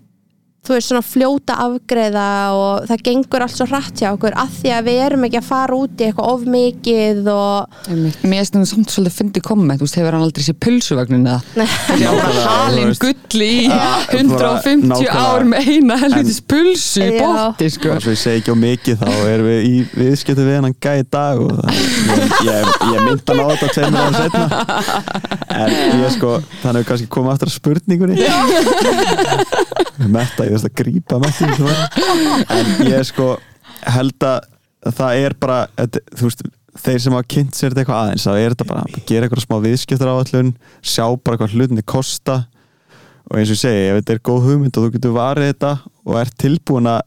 þú veist svona fljóta afgreða og það gengur allt svo hratt hjá okkur af því að við erum ekki að fara út í eitthvað of mikið og Einmitt. Mér finnst það samt svolítið fyndi komment, þú veist, hefur hann aldrei sér pulsuvagnin eða Nei. Já, bara Nákvæmlega, halin þú veist. gull í Ja, 150 nákvæmlega. ár með eina helvitis pulsu í Já. botti, sko svo ég segi ekki á mikið þá erum við í viðskiptu við hennan gæði dag og það, ég, ég, ég mynd hann á þetta tveimur ára setna en ég sko, þannig að við kannski komum aftur að spurningunni Veist að grípa þessu. en ég sko held að það er bara þú veist, þeir sem hafa kynnt sér eitthvað aðeins, þá er þetta bara að gera eitthvað smá viðskiptur áallun, sjá bara hvað hlutinni kosta og eins og ég segi, ef þetta er góð hugmynd og þú getur varið þetta og er tilbúin að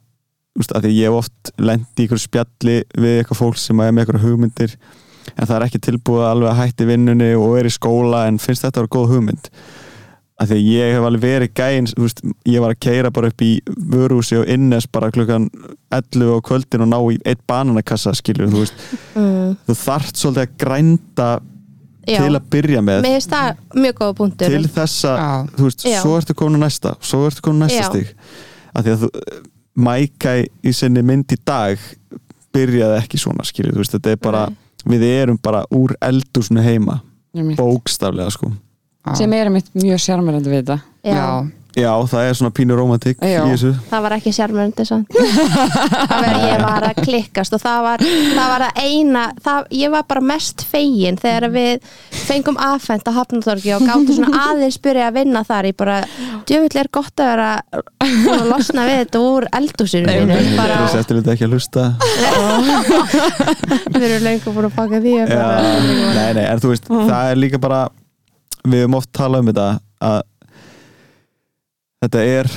þú veist, að ég oft lendi í ykkur spjalli við eitthvað fólk sem er með ykkur hugmyndir en það er ekki tilbúið alveg að hætti vinnunni og er í skóla en finnst þetta að vera góð hugmynd að því að ég hef alveg verið gæinn ég var að keira bara upp í vörúsi og innes bara klukkan 11 á kvöldin og ná í eitt bananakassa skilur, þú veist, mm, þú þarft svolítið að grænda já, til að byrja með. Til þess að, Já. þú veist, Já. svo ertu komin á næsta svo ertu komin á næsta Já. stig. Að því að þú, Mækæ í sinni mynd í dag byrjaði ekki svona, skilju, þú veist, þetta er bara við erum bara úr eldúsnu heima. Bókstaflega, sko sem er mitt mjög sjarmerandi við þetta. Já, já, það er svona pínu romantik í Já. þessu. Það var ekki <laughs> var ég var að klikkast og það var það var að eina það, ég var bara mest fegin þegar við fengum afhent á Hafnatorgi og gáttu svona aðeins byrja að vinna þar. Ég bara, djöfull er gott að vera að losna við þetta úr eldúsinu mínu. bara, Þessi eftir þetta ekki að hlusta. <laughs> Við erum lengur búin að baka því að Já, bara, nei, nei, en þú veist, það er líka bara við höfum oft talað um þetta að þetta er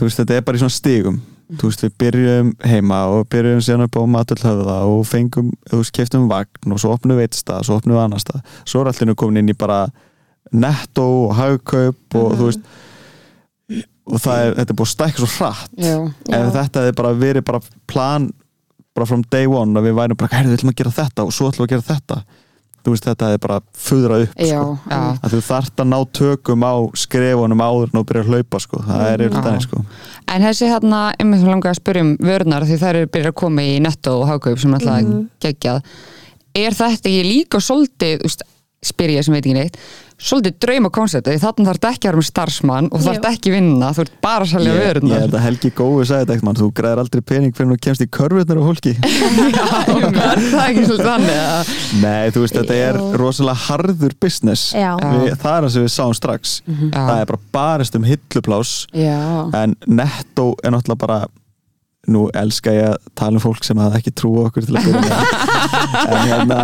þú veist, þetta er bara í svona stigum. Þú veist, við byrjum heima og byrjum síðan upp á maturhöfða og fengum, þú veist, keftum vagn og svo opnum við eitt stað, svo opnum við annar stað. Svo er allir nú komin inn í bara netto og hagkaup og þú veist og það er, þetta er búið að stækka svo hratt. Já, ef þetta hefði bara verið bara plan bara from day one að við værum bara, herrðu, við ætlum að gera þetta og svo ætlum við að gera þetta þú veist, þetta hefði bara fuðrað upp já, sko. Já. að þú þarft að ná tökum á skrefunum áður en þú byrjar að hlaupa sko. það er yfir þannig sko. En þessi hérna, einmitt sem langar að spyrja um vörnar því þær eru byrjað að koma í netto og hagkaup sem alltaf mm geggjað er þetta ekki líka svolítið úst, spyr ég sem veit ekki neitt svolítið drauma koncepti, því þarna þarf þetta ekki að vera með starfsmann og þarf þetta ekki vinna, þú ert bara að selja ég, ég held að Helgi Gói sagði þetta ekkert mann, þú græðir aldrei pening fyrir þú kemst í körfurnar á fólki. <laughs> Er það ekki svolítið þannig að nei, þú veist, þetta er rosalega harður business. Já, við, það er það sem við sáum strax. Það er bara barist um hilluplás já, en netto er náttúrulega bara nú elska ég að tala um fólk sem hafði ekki trú á okkur til að byrja með. <laughs> En hérna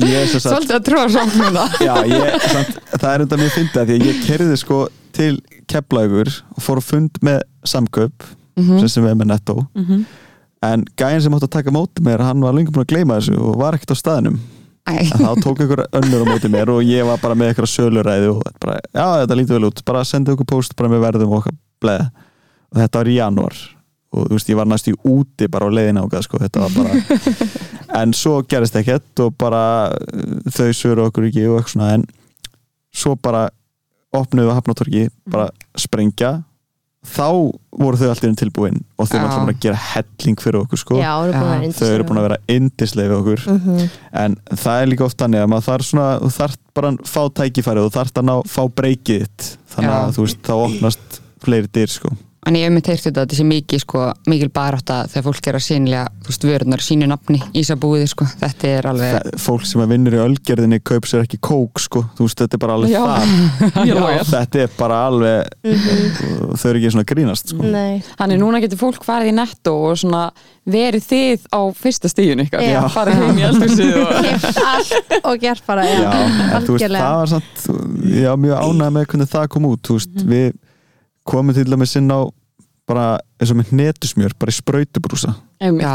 ég er svo satt svolítið að trúa samféluna já, ég, samt, það er enda mjög fyndið af því að ég kerði sko til Keflaugur og fór að fund með samköp sem sem við erum með netto. En gæðin sem átti að taka móti mér hann var lengur búin að gleyma þessu og var ekkert á staðnum. Æ, en þá tók ykkur önnur á móti mér og ég var bara með ykkur söluræði og bara, já þetta lítur vel út bara senda ykkur post bara með verðum og okkar bleið og þetta var í janúar og þú veist ég var næst í úti bara á leiðin ákað sko, þetta var bara <laughs> en svo gerist ekkert og bara uh, þau sögur okkur ekki og eitthvað svona en svo bara opnuðu að hafnatorki bara sprengja. Þá voru þau alltaf tilbúin og þau búin að gera helling fyrir okkur sko. Já, eru að þau eru búin að vera indislega við okkur. Mhm. en það er líka oft þannig að maður þarf svona þú þarf bara að fá tækifæri og þú þarf að ná, fá breykið þitt. Þannig Já. að þú veist þá opnast fleiri dyr sko en ég hef með teirt þetta að þetta sé mikið sko, mikil barátta þegar fólk er að sínlega þú veist, vörunar sínu nafni í búið sko. þetta er alveg Þa- fólk sem að vinnur í ölgerðinni kaup sér ekki kók sko, þú veist, þetta er bara alveg Já. það <laughs> þér. þetta er bara alveg þau eru ekki svona að grínast sko. Nei, Þannig núna getur fólk farið í netto og svona verið þið á fyrsta stíðun ykkar Já. farið heim í eldhúsið og <laughs> og gert bara já, já, en þú veist, það var samt já, mjög ánægð með hvernig það kom út veist, Mhm. við komum til dæmis inn á bara eins og með netusmjör bara í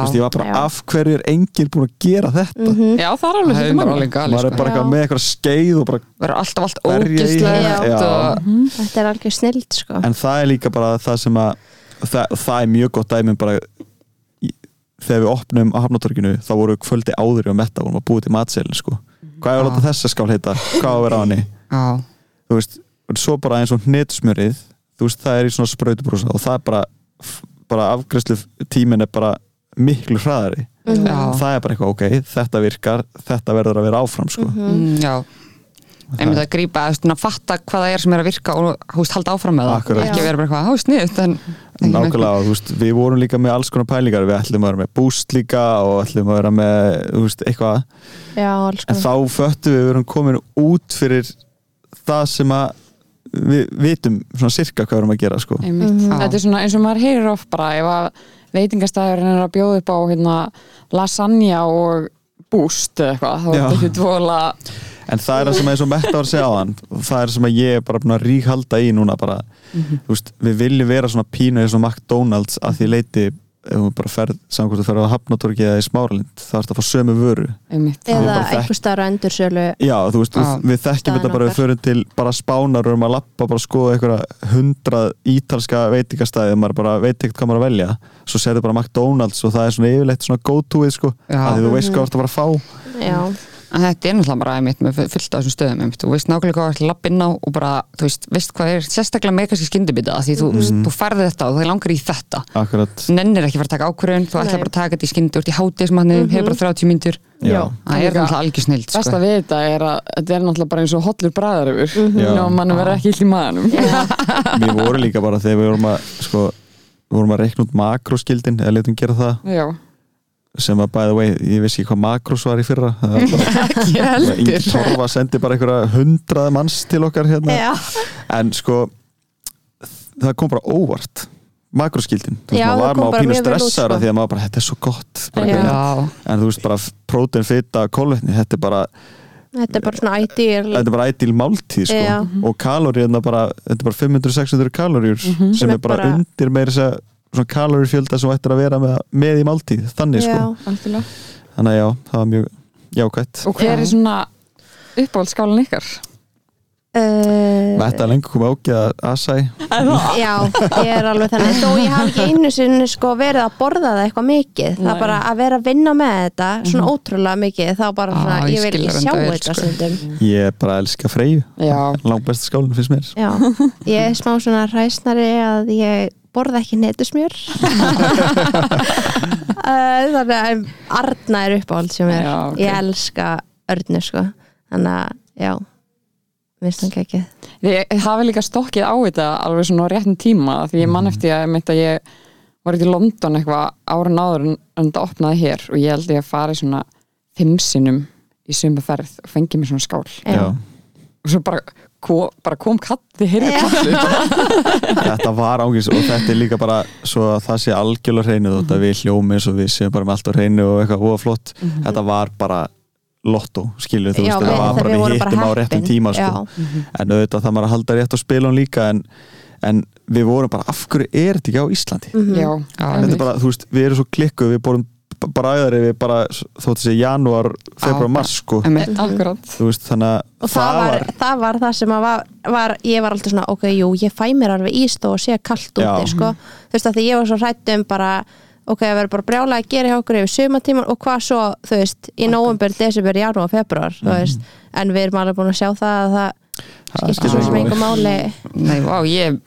veist, ég var bara, Já. af hverju er enginn búin að gera þetta Mhm. Já, það er alveg er alveg gali maður er sko. bara eitthvað með eitthvað skeið og bara, verður alltaf allt í ógislegt það. Já. og Þetta er algjör snild sko en það er líka bara það sem að það, það er mjög gott dæmi bara í- þegar við opnum á Hafnatorginu þá voru við kvöldi áður og metta vorum að búið til matselin sko. hvað er að láta þessa skál heita hvað á að vera á henni já, þú veist, og svo bara eins og hnetsmjörið þú veist, það er í svona sprautubrúsa og það er bara, bara afgræslu tímin er bara miklu hraðari. Mhm. já, það er bara eitthvað, ok, þetta virkar þetta verður að vera áfram, sko. Mm, já. Einmitt að grípa, að fatta hvað það er sem er að virka og húst halda áfram með það. Ekki vera bara eitthvað, hú sniðut en nákvæmlega, veist, við vorum líka með alls konar pælingar, við ætlum að vera með boost líka og ætlum að vera með, veist, eitthvað. Já, alls en þá föttum við, við erum komin út fyrir það sem að við vitum svona sirka hvað við erum að gera, sko. Mhm. Þetta er svona eins og maður heyrir of bara ef að veitingastæðurinn er að bjóða upp á hérna, lasagna og búst eða eitthvað, þá er þetta ekki dvola En það er það sem er svo mett á að segja á hann það er sem að ég er bara búin að ríkhalda í núna bara, þú veist, við viljum vera svona pínu eins og McDonalds að því leiti ef við bara ferð, saman hvort þú ferð á Hafnatorgi eða í Smáralind, það er að fá sömu vöru einmitt. Eða bara þekk- einhver starf endur sölu Já, þú veist, Já. við, við þekkjum þetta bara, við förum til bara spánar og erum að lappa, bara að skoða einhverja hundrað ítalska veitingastæði maður bara veit ekkert hvað maður að velja svo serðu bara McDonalds og það er svona yfirleitt svona go-to-ið sko, Já. að því þú veist hvað þú ert að fara að fá Já, En þetta er náttúrulega bara einmitt með fullt á þessum stöðum einmitt. þú veist nákvæmlega hvað þú ert að lappa inn á og bara, þú veist, veist hvað er sérstaklega með kannski skyndibita því þú, Mhm. þú færði þetta og það langar í þetta Akkurat, nennir ekki að fara að taka ákvörðun þú Nei. bara að taka þetta í skyndi úr í hátíðismanni mm hefur bara 30 mínútur já, það er náttúrulega algjör snild Best sko. að við þetta er að þetta er náttúrulega bara eins og hollur bræðar yfir Mhm. Já. og mann verður ekki ill í maðanum <laughs> við vorum líka bara þegar við vorum að sko, við vorum að sem að by the way, ég vissi ekki hvað makros var í fyrra. Ingi <laughs> Torfa sendi bara einhverja hundrað manns til okkar hérna. Já, en sko það kom bara óvart makroskildin, þú veist, maður var maður pínu stressaður sko. því að maður bara, þetta er svo gott en þú veist bara prótein, fita, kólvetni þetta er bara, þetta er bara svona ideal þetta er bara ædil máltíð sko. Já. og kalóriðna bara þetta er bara 500-600 kalóriur sem Sem er er bara, bara- undir meira þess að svona kalórifjölda sem þú ættir að vera með, með í máltíð þannig sko, Já, algjörlega. Þannig að já, það var mjög jákvætt. Og hver er svona uppáhaldskálinn ykkar? uh, Þetta er lengur komið ákveð að Asai. Já, ég er alveg þannig. Þó ég hafi ekki einu sinni sko verið að borða það eitthvað mikið. Það Nei. bara að vera að vinna með þetta svona ótrúlega mikið þá bara Á, svona, ég ég vil ekki sjá þetta sko. stundum. Ég er bara að elska Freyju. Já, langt besta skálinn finnst mér. Já, ég er smá svona hræsnari að ég borða ekki netusmjör. Uh, <laughs> þannig að Arna er uppáhald sem er Já, ok. ég elska Örnu sko. Þannig að, já minnst hann ekki Ég hafi líka stokkið á þetta alveg svona á réttum tíma því ég man eftir að, að ég var í London eitthvað árun áður en þetta opnaði hér og ég held ég að fara svona fimm sinnum í suma ferð og fengi mér svona skál. Já. og svo bara, kom, bara kom þið heyrðu Já. kallu <laughs> Þetta var ángis og þetta er líka bara svo að það sé algjörlega hreinu þótt að við hljómi eins og við séum bara með allt á hreinu og eitthvað óaflott þetta var bara lotto skilur þú veist, þetta við- var bara við við vorum bara hittum á réttum tíma sko. Já. en auðvitað það maður að halda rétt á spilun líka en, en við vorum bara af hverju er þetta ekki á Íslandi Mhm. Já, þetta er bara, þú veist, við erum svo klikkuð við borum bara æðari við bara þótt þessi janúar, februar, mars sko, veist, þannig og að það var, það var það sem að var, var ég var alltaf svona, ok, jú, ég fæ mér alveg íst og sé kallt úti sko. þú veist að því ég var svo hrætt um bara ok, að vera bara brjálega að gera hjá okkur yfir sumatíman og hvað svo, þú veist, í nóvember, desember, janúar, februar, þú veist. En við erum alveg búin að sjá það að það skiptir svo sem einhver máli. Nei, vá, ég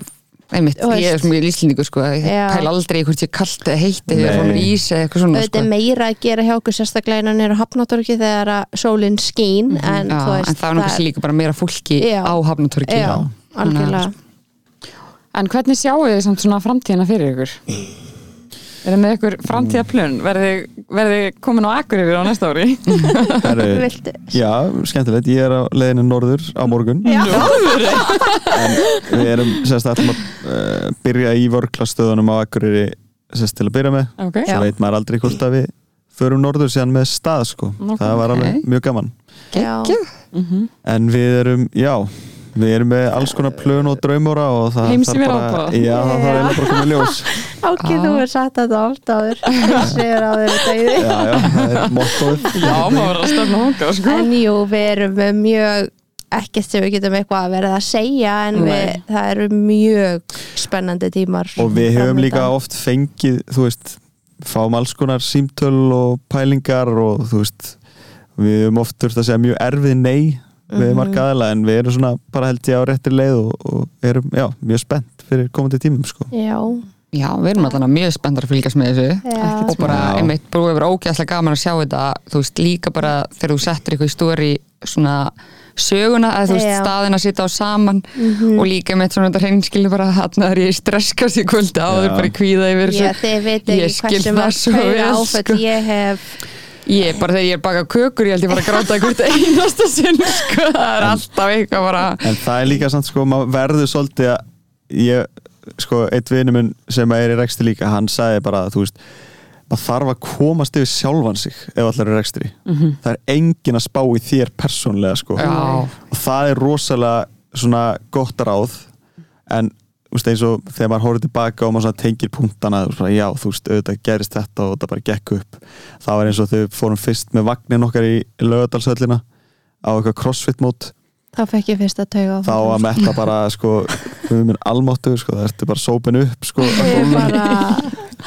einmitt, ég er svo mjög líslendingu sko, ég Já. pæla aldrei hvort ég kallt eða heitt eða ég er ís eða eitthvað svona auðvitað sko. er meira að gera hjá okkur sérstaklega innan nýra hafnatorki þegar að sólinn skín en Já, veist en það var náttúrulega líka bara meira fólki Já. á hafnatorki já, algjörlega En hvernig sjáu þið samt svona framtíðina fyrir ykkur? Er það með ykkur framtíðaplun? Verði, verði komin á Akureyri á næsta ári? <laughs> Viltu? Já, skemmtilegt, ég er á leiðinu norður á morgun Já. en við erum sérst alltaf að uh, byrja í vörklastöðunum á Akureyri sérst til að byrja með Ok. Já. svo veit maður aldrei hvort að við förum norður síðan með stað sko, Ok. það var alveg mjög gaman Já. Mhm. en við erum, já við erum með alls konar plön og draumóra og það er bara, já, það þarf eiginlega bara að koma í ljós. <laughs> Áki, þú er satt þetta oft áður. Sér á þeirri dæði já, já, það er mottoð Já, maður verður að stefna hóka, sko. En jú, við erum með mjög ekkert sem við getum eitthvað að verða að segja en við, það eru mjög spennandi tímar og við höfum framundan. líka oft fengið þú veist, fáum alls konar símtöl og pælingar og þú veist við höfum oft þurft að segja mjög erfið nei við Mhm. marga aðla en við erum svona bara held ég á réttir leið og, og erum já, mjög spennt fyrir komandi tímum sko. Já, Já, við erum alltaf mjög spenntar að fylgjast með þessu já, og bara, Já. einmitt, bara hefur ógæðslega gaman að sjá þetta þú veist, líka bara þegar þú settir eitthvað í stóri svona söguna, eða þú veist, Já. staðin að sitja á saman Mhm. og líka með svona þetta hreinskilni bara hann að það er ég streskast í kvöldi áður Já. bara kvíða yfir Já, þessu þið veit Ég ekki skil hversu það marg vel, áfætt ég hef ég, bara þegar ég er baka kökur, ég held ég bara að gráta hvert einasta sinn, sko, það er alltaf eitthvað bara en það er líka samt sko, maður verður svolítið að ég, sko, eitt vinur minn sem er í rekstri líka, hann sagði bara þú veist, maður þarf að komast yfir sjálfan sig ef allar er rekstri. Það er engin að spá í þér persónlega sko. Já, og það er rosalega svona gott ráð. En veist, eins og þegar maður horfður tilbaka og maður tengir punktana svona, já, þú veist, auðvitað gerist þetta og þetta bara gekk upp. Það var eins og við fórum fyrst með vagnin okkar í lögadalsöllina á eitthvað crossfit mót. Þá fekk ég fyrst að tauga þá að metta bara, sko við minn almáttu, sko, það ertu bara sópin upp sko, á bara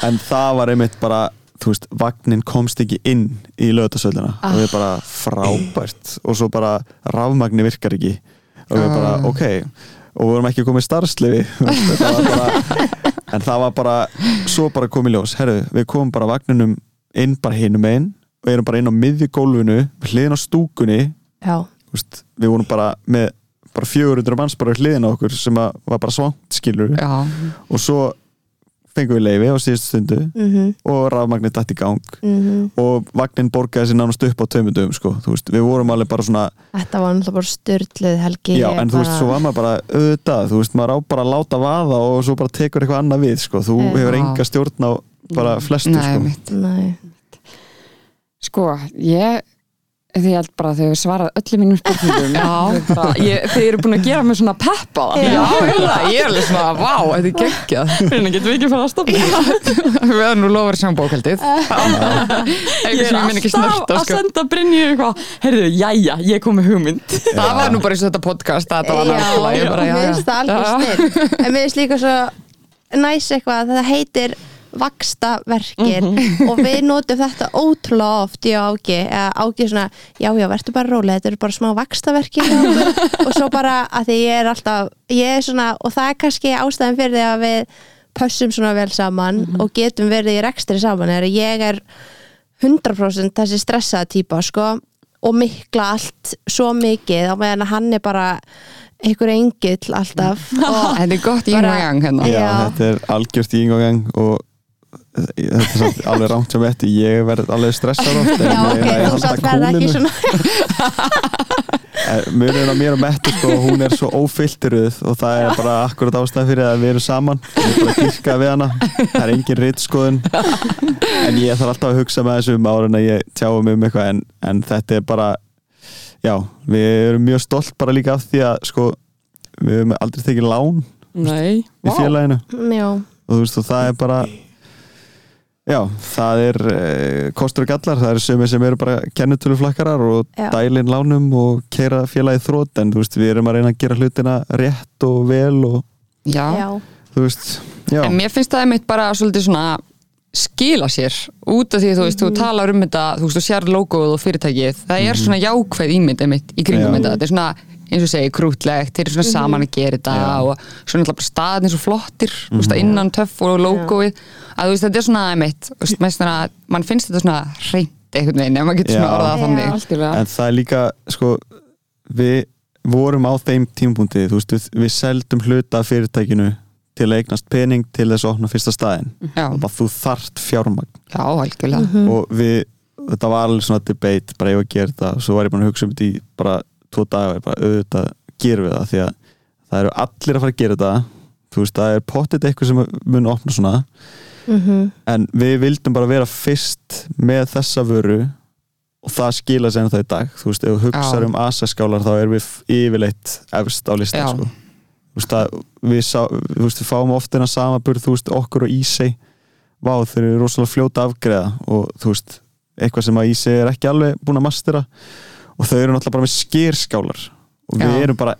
en það var einmitt bara þú veist, vagnin komst ekki inn í lögadalsöllina og við bara frábært. Og svo bara rafmagni virkar ekki. Og við bara, Ah. ok og við vorum ekki komið starfslifi <laughs> en það var bara svo bara komið ljós, herru, við komum bara vagninum inn bara hinum einn og erum bara inn á miðjugólfinu hliðin á stúkunni. Veist, við vorum bara með bara 400 manns bara hliðin á okkur sem var bara svangt skilur já, og svo fengum við leifi á síðustu stundu mhm, og rafmagnir dætt í gang. Mhm. Og vagnin borgaði sér nánast upp á tveimundum sko, þú veist, við vorum alveg bara svona þetta var náttúrulega bara styrlið helgi já, en þú veist, bara- svo var maður bara auðvitað, þú veist, maður á bara að láta vaða og svo bara tekur eitthvað annað við, sko. Þú Já. hefur enga stjórn á bara flestu, nei, sko. mitt Nei. Sko, ég ég held bara að þau svarað öllum mínum spurningum. <laughs> Þau eru búin að gera mig svona peppa Já. Ég er alveg svona, vá, þetta er geggjað. Hvernig getum við ekki fara að stoppa <laughs> Við erum nú lofur <laughs> sem bókaldið Eitthvað Ég er sem ég minn ekki alltaf að senda Brynju eitthvað Herðu, jæja, ég kom með hugmynd. Það var nú bara eins og þetta podcast Þetta var náttúrulega ég bara, já, mér finnst það alveg snill en mér finnst líka svo næs eitthvað að það heitir vaksta verkir <laughs> og við notum þetta ótrúlega oft og Ági, eða Ági svona já já, verður bara rólega, þetta eru bara smá vaksta verkir <laughs> og svo bara að því ég er alltaf, ég er svona og það er kannski ástæðan fyrir því að við pössum svona vel saman og getum verið í rekstri saman, er að ég er 100% þessi stressaða típa sko og mikla allt svo mikið á meðan að hann er bara einhver engill alltaf og <laughs> Þetta er gott í og gang hérna. Já, Já. þetta er algjört í yngang og þetta er alveg rámt sem þetta ég verð alveg stressar oft en já ok, þú satt verða ekki svona munurinn á mér og Mettu sko, hún er svo ófilteruð og það er bara akkurat ástæð fyrir að við erum saman. Við erum bara að kirka við hana. Það er engin rittskoðun en ég þarf alltaf að hugsa með þessu um árin að ég tjáum um eitthvað en, en þetta er bara já, við erum mjög stolt bara líka af því að sko, við hefum aldrei tekið lán Nei, í félaginu. Já, og þú veist og það er bara já, það er eh, kostur og gallar, það eru sömur sem eru bara kennutöluflakkarar og Já. dælin lánum og keira félagið þrótt en þú veist, við erum að reyna að gera hlutina rétt og vel og Já. já, þú veist, já, En mér finnst það einmitt bara svolítið svona skila sér út af því þú veist, þú talar um þetta þú veist, þú sér logoð og fyrirtækið. Það er svona jákvæð ímynd einmitt í kringum Já. þetta, þetta er svona, eins og segi, krútlegt þeir eru svona saman að gera þetta Já. og svona alltaf bara staðin svo flottir þú veist, innan töff og logoið að þú veist, þetta er svona einmitt, mann finnst þetta svona hreint einhvern veginn ef maður getur svona orðað Já. þannig en það er líka sko, við vorum á þeim tímapunkti, þú veist, við, við seldum hluta af fyrirtækinu til að eignast pening til þess að opna fyrsta staðin Já, og bara þú þart fjármagn. Já, algjörlega. Mhm. og við, þetta var alveg svona debate, bara ég var að gera þetta og svo var ég bara að hugsa um þetta í bara tvo daga og ég bara auðvitað gerum við það því að það eru allir að fara að gera þetta þú veist, það er pottit eitthvað sem mun opna svona Mhm. en við vildum bara vera fyrst með þessa vöru og það skila sér það í dag þú veist, ef þú hugsaður Já. um asaskálar þá erum við yfirleitt efst á listan sko. þú veist, að við, sá, þú veist, við fáum ofta innan samaburð þú veist, okkur og Ísei vá, þeir eru rosalega fljóta að afgreða og þú veist, eitthvað sem að Ísei er ekki alveg búin að mastera og þau eru náttúrulega bara með skýrskálar og við Já. erum bara,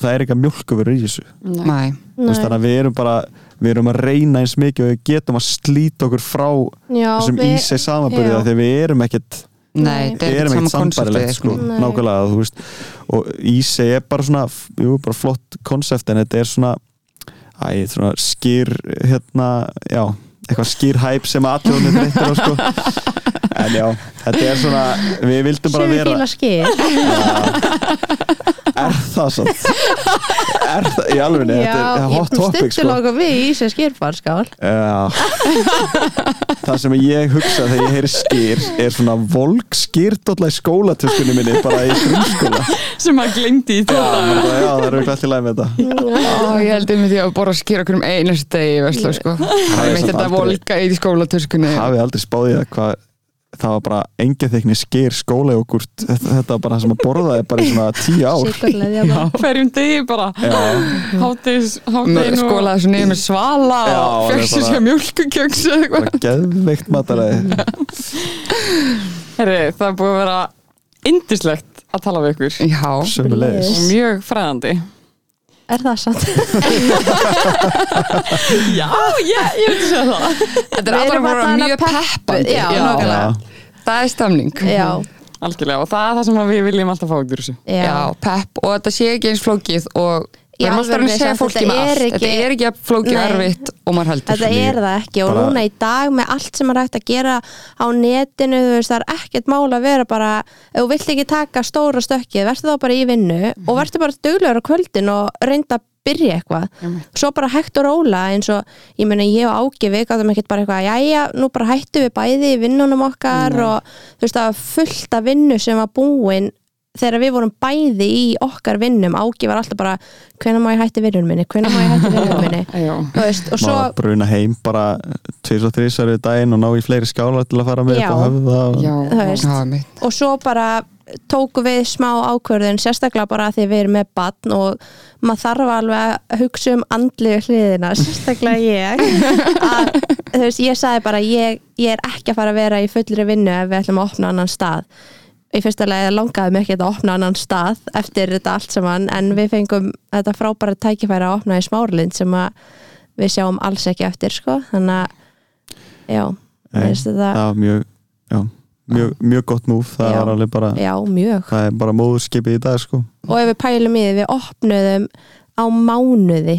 það er eitthvað mjölkuverur í þessu Nei. Nei, Þú veist, þannig að við erum bara við erum að reyna eins mikið og við getum að slíta okkur frá Já, þessum við- samanburði já. þegar við erum ekkert nei, þetta við er erum ekki ekkert sama sambarilegt konseptið sko. Nei. nákvæmlega þú veist, og Ísei er bara svona jú, bara flott konsept en þetta er svona æ, svona skýr hérna, já, eitthvað skýr hæp sem allir hún er breyttir á sko <laughs> en já, þetta er svona við vildum bara vera fíla skil er það svo er það, í alveg þetta er hot topic sko. Stuttu við í þessu skilfarskál Já. Það sem ég hugsa þegar ég heyri skýr er svona volk skýrdólla í skólatöskunni minni bara í grunnskóla. Sem hann glemdi í Já, þetta maður bara, já það eru ekki allir læg með þetta. Ég held einmitt ég að borða skýra okkur um einast degi í Veslu sko. Það er samt þetta volka í skólatöskunni. Hafið aldrei spáðið að hvað það var bara engið þekni skýr skólajógurt. Þetta, þetta var bara það sem að borðaði bara í svona tíu <laughs> ár. Hverjum degi bara. Hátis, hátis skólaði þessu niður með svala Já, og fjöksu sér mjölkukjöks eða eitthvað. bara geðveikt mataræði. Herri, það búið að vera indislegt að tala við ykkur. Já, mjög fræðandi Er það satt? <laughs> Já, ég, ég vil segja það. Þetta er alltaf bara mjög peppandi. Já, Já. nákvæmlega. Það er stemning. Já, Algjörlega, og það er það sem við viljum alltaf fá út úr þessu. Já, já, pepp. Og þetta sé ekki eins flókið og Alltaf að alvörunni segja fólki með er allt. Ekki- Þetta er ekki að Nei. erfitt og maður heldur. Þetta er það ekki og bara- núna í dag með allt sem er hægt að gera á netinu, þú veist, það er ekkert mál að vera bara, ef þú vilt ekki taka stóra stökkið, verður þá bara í vinnu og verður bara duglegur á kvöldin og reynda að byrja eitthvað, svo bara hægt og róla eins og, ég meina ég og Ági við gáðum ekkert bara eitthvað, jæja, nú bara hættu við bæði í vinnunum okkar og þú veist, það var fullt af vinnu sem var búin þegar við vorum bæði í okkar vinnum, Ági var alltaf bara hvenær má ég hætti vinnunum minni, hvenær má ég hætti vinnunum minni? <laughs> Veist, og svo Má bruna heim bara tveis og þrísar við daginn og ná í fleiri skála til að fara með Já. upp á höfða og... og svo bara tóku við smá ákvörðun sérstaklega bara því við erum með batn og maður þarf alveg að hugsa um andlegu hliðina, <laughs> sérstaklega ég. Að þú veist, ég sagði bara ég, ég er ekki að fara að vera í fullri vinnu ef við ætlum að opna annan stað í fyrsta lagi langaði mig ekki að opna annan stað eftir þetta allt saman en við fengum þetta frábæra tækifæri að opna í smárlind sem að við sjáum alls ekki eftir sko, þannig að já, þetta það var mjög, já, mjög, mjög gott múf það Já. var alveg bara, já, mjög. það er bara móðurskipið í dag sko. Og ef við pælum í því, við opnuðum á mánuði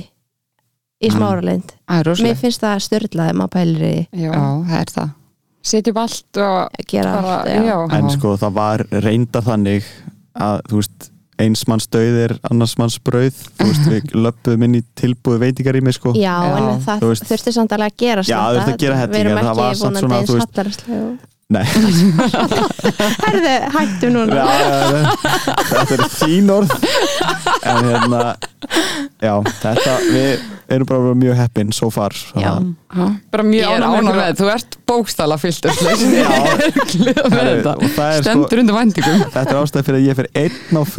í Mm. er mér finnst það störlaði maður pælir í. Já, það er það Setjum allt og að gera bara, allt, já. já. en sko það var reynda þannig að þú veist eins manns döið er annars manns brauð. Þú veist við <laughs> löpum inn í tilbúið veitingarými sko. Já, en Já, það þú veist. þurfti samt alveg að gera Já, þurfti að gera helling, við erum en það ekki var samt vonandi svona, eins þú veist- hallarslega Nei, <laughs> Herðu, hættu núna. Þetta er þín orð. En hérna já, þetta, við erum bara mjög heppin so far Já. bara mjög ánægð með með, þú ert bókstala fyllt <laughs> þetta. og sko, Stendur undir vendingum þetta er ástæð fyrir að ég fyrir einn á Já,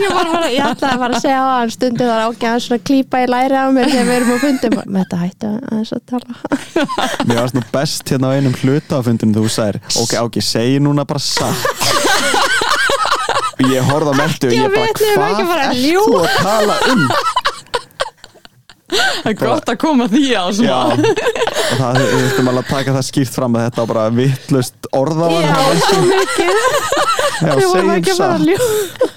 ég, ég ætlaði að fara að segja á hann. Stundu þar ágæðan svona klípa í læri á mér þegar við erum á fundum. Með þetta hættu aðeins að tala. Mér varst nú best hérna á einum hluta á fundinu þú sagðir, ok, ok, segi núna bara satt ég horfði á Mertu og Já, ég bara, hvað ert ljúga." þú að tala um? Það er gott að koma því á Já, svona og það þurftum alveg að taka það skýrt fram að þetta bara vittlust orða Já, svo mikið. Já, Við vorum ekki að fara að ljú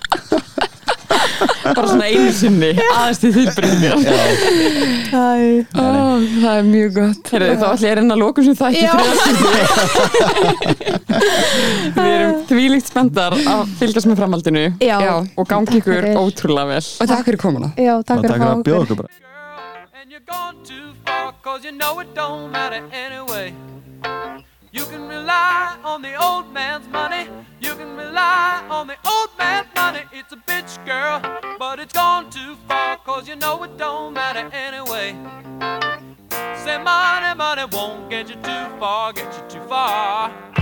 bara svona einu sinni aðeins til Ó, Það er mjög gott. Heyrðu, þá ætlum ég að reyna að lókum sem það Já. <laughs> Við erum tvílíkt spenntar að fylgjast með framhaldinu. Já, Já. og gangi ykkur ótrúlega vel. Og takk fyrir komuna. Já, takk fyrir að bjóða okkur bara You can rely on the old man's money. You can rely on the old man's money. It's a bitch, girl, but it's gone too far, cause you know it don't matter anyway. Say money, money won't get you too far, get you too far.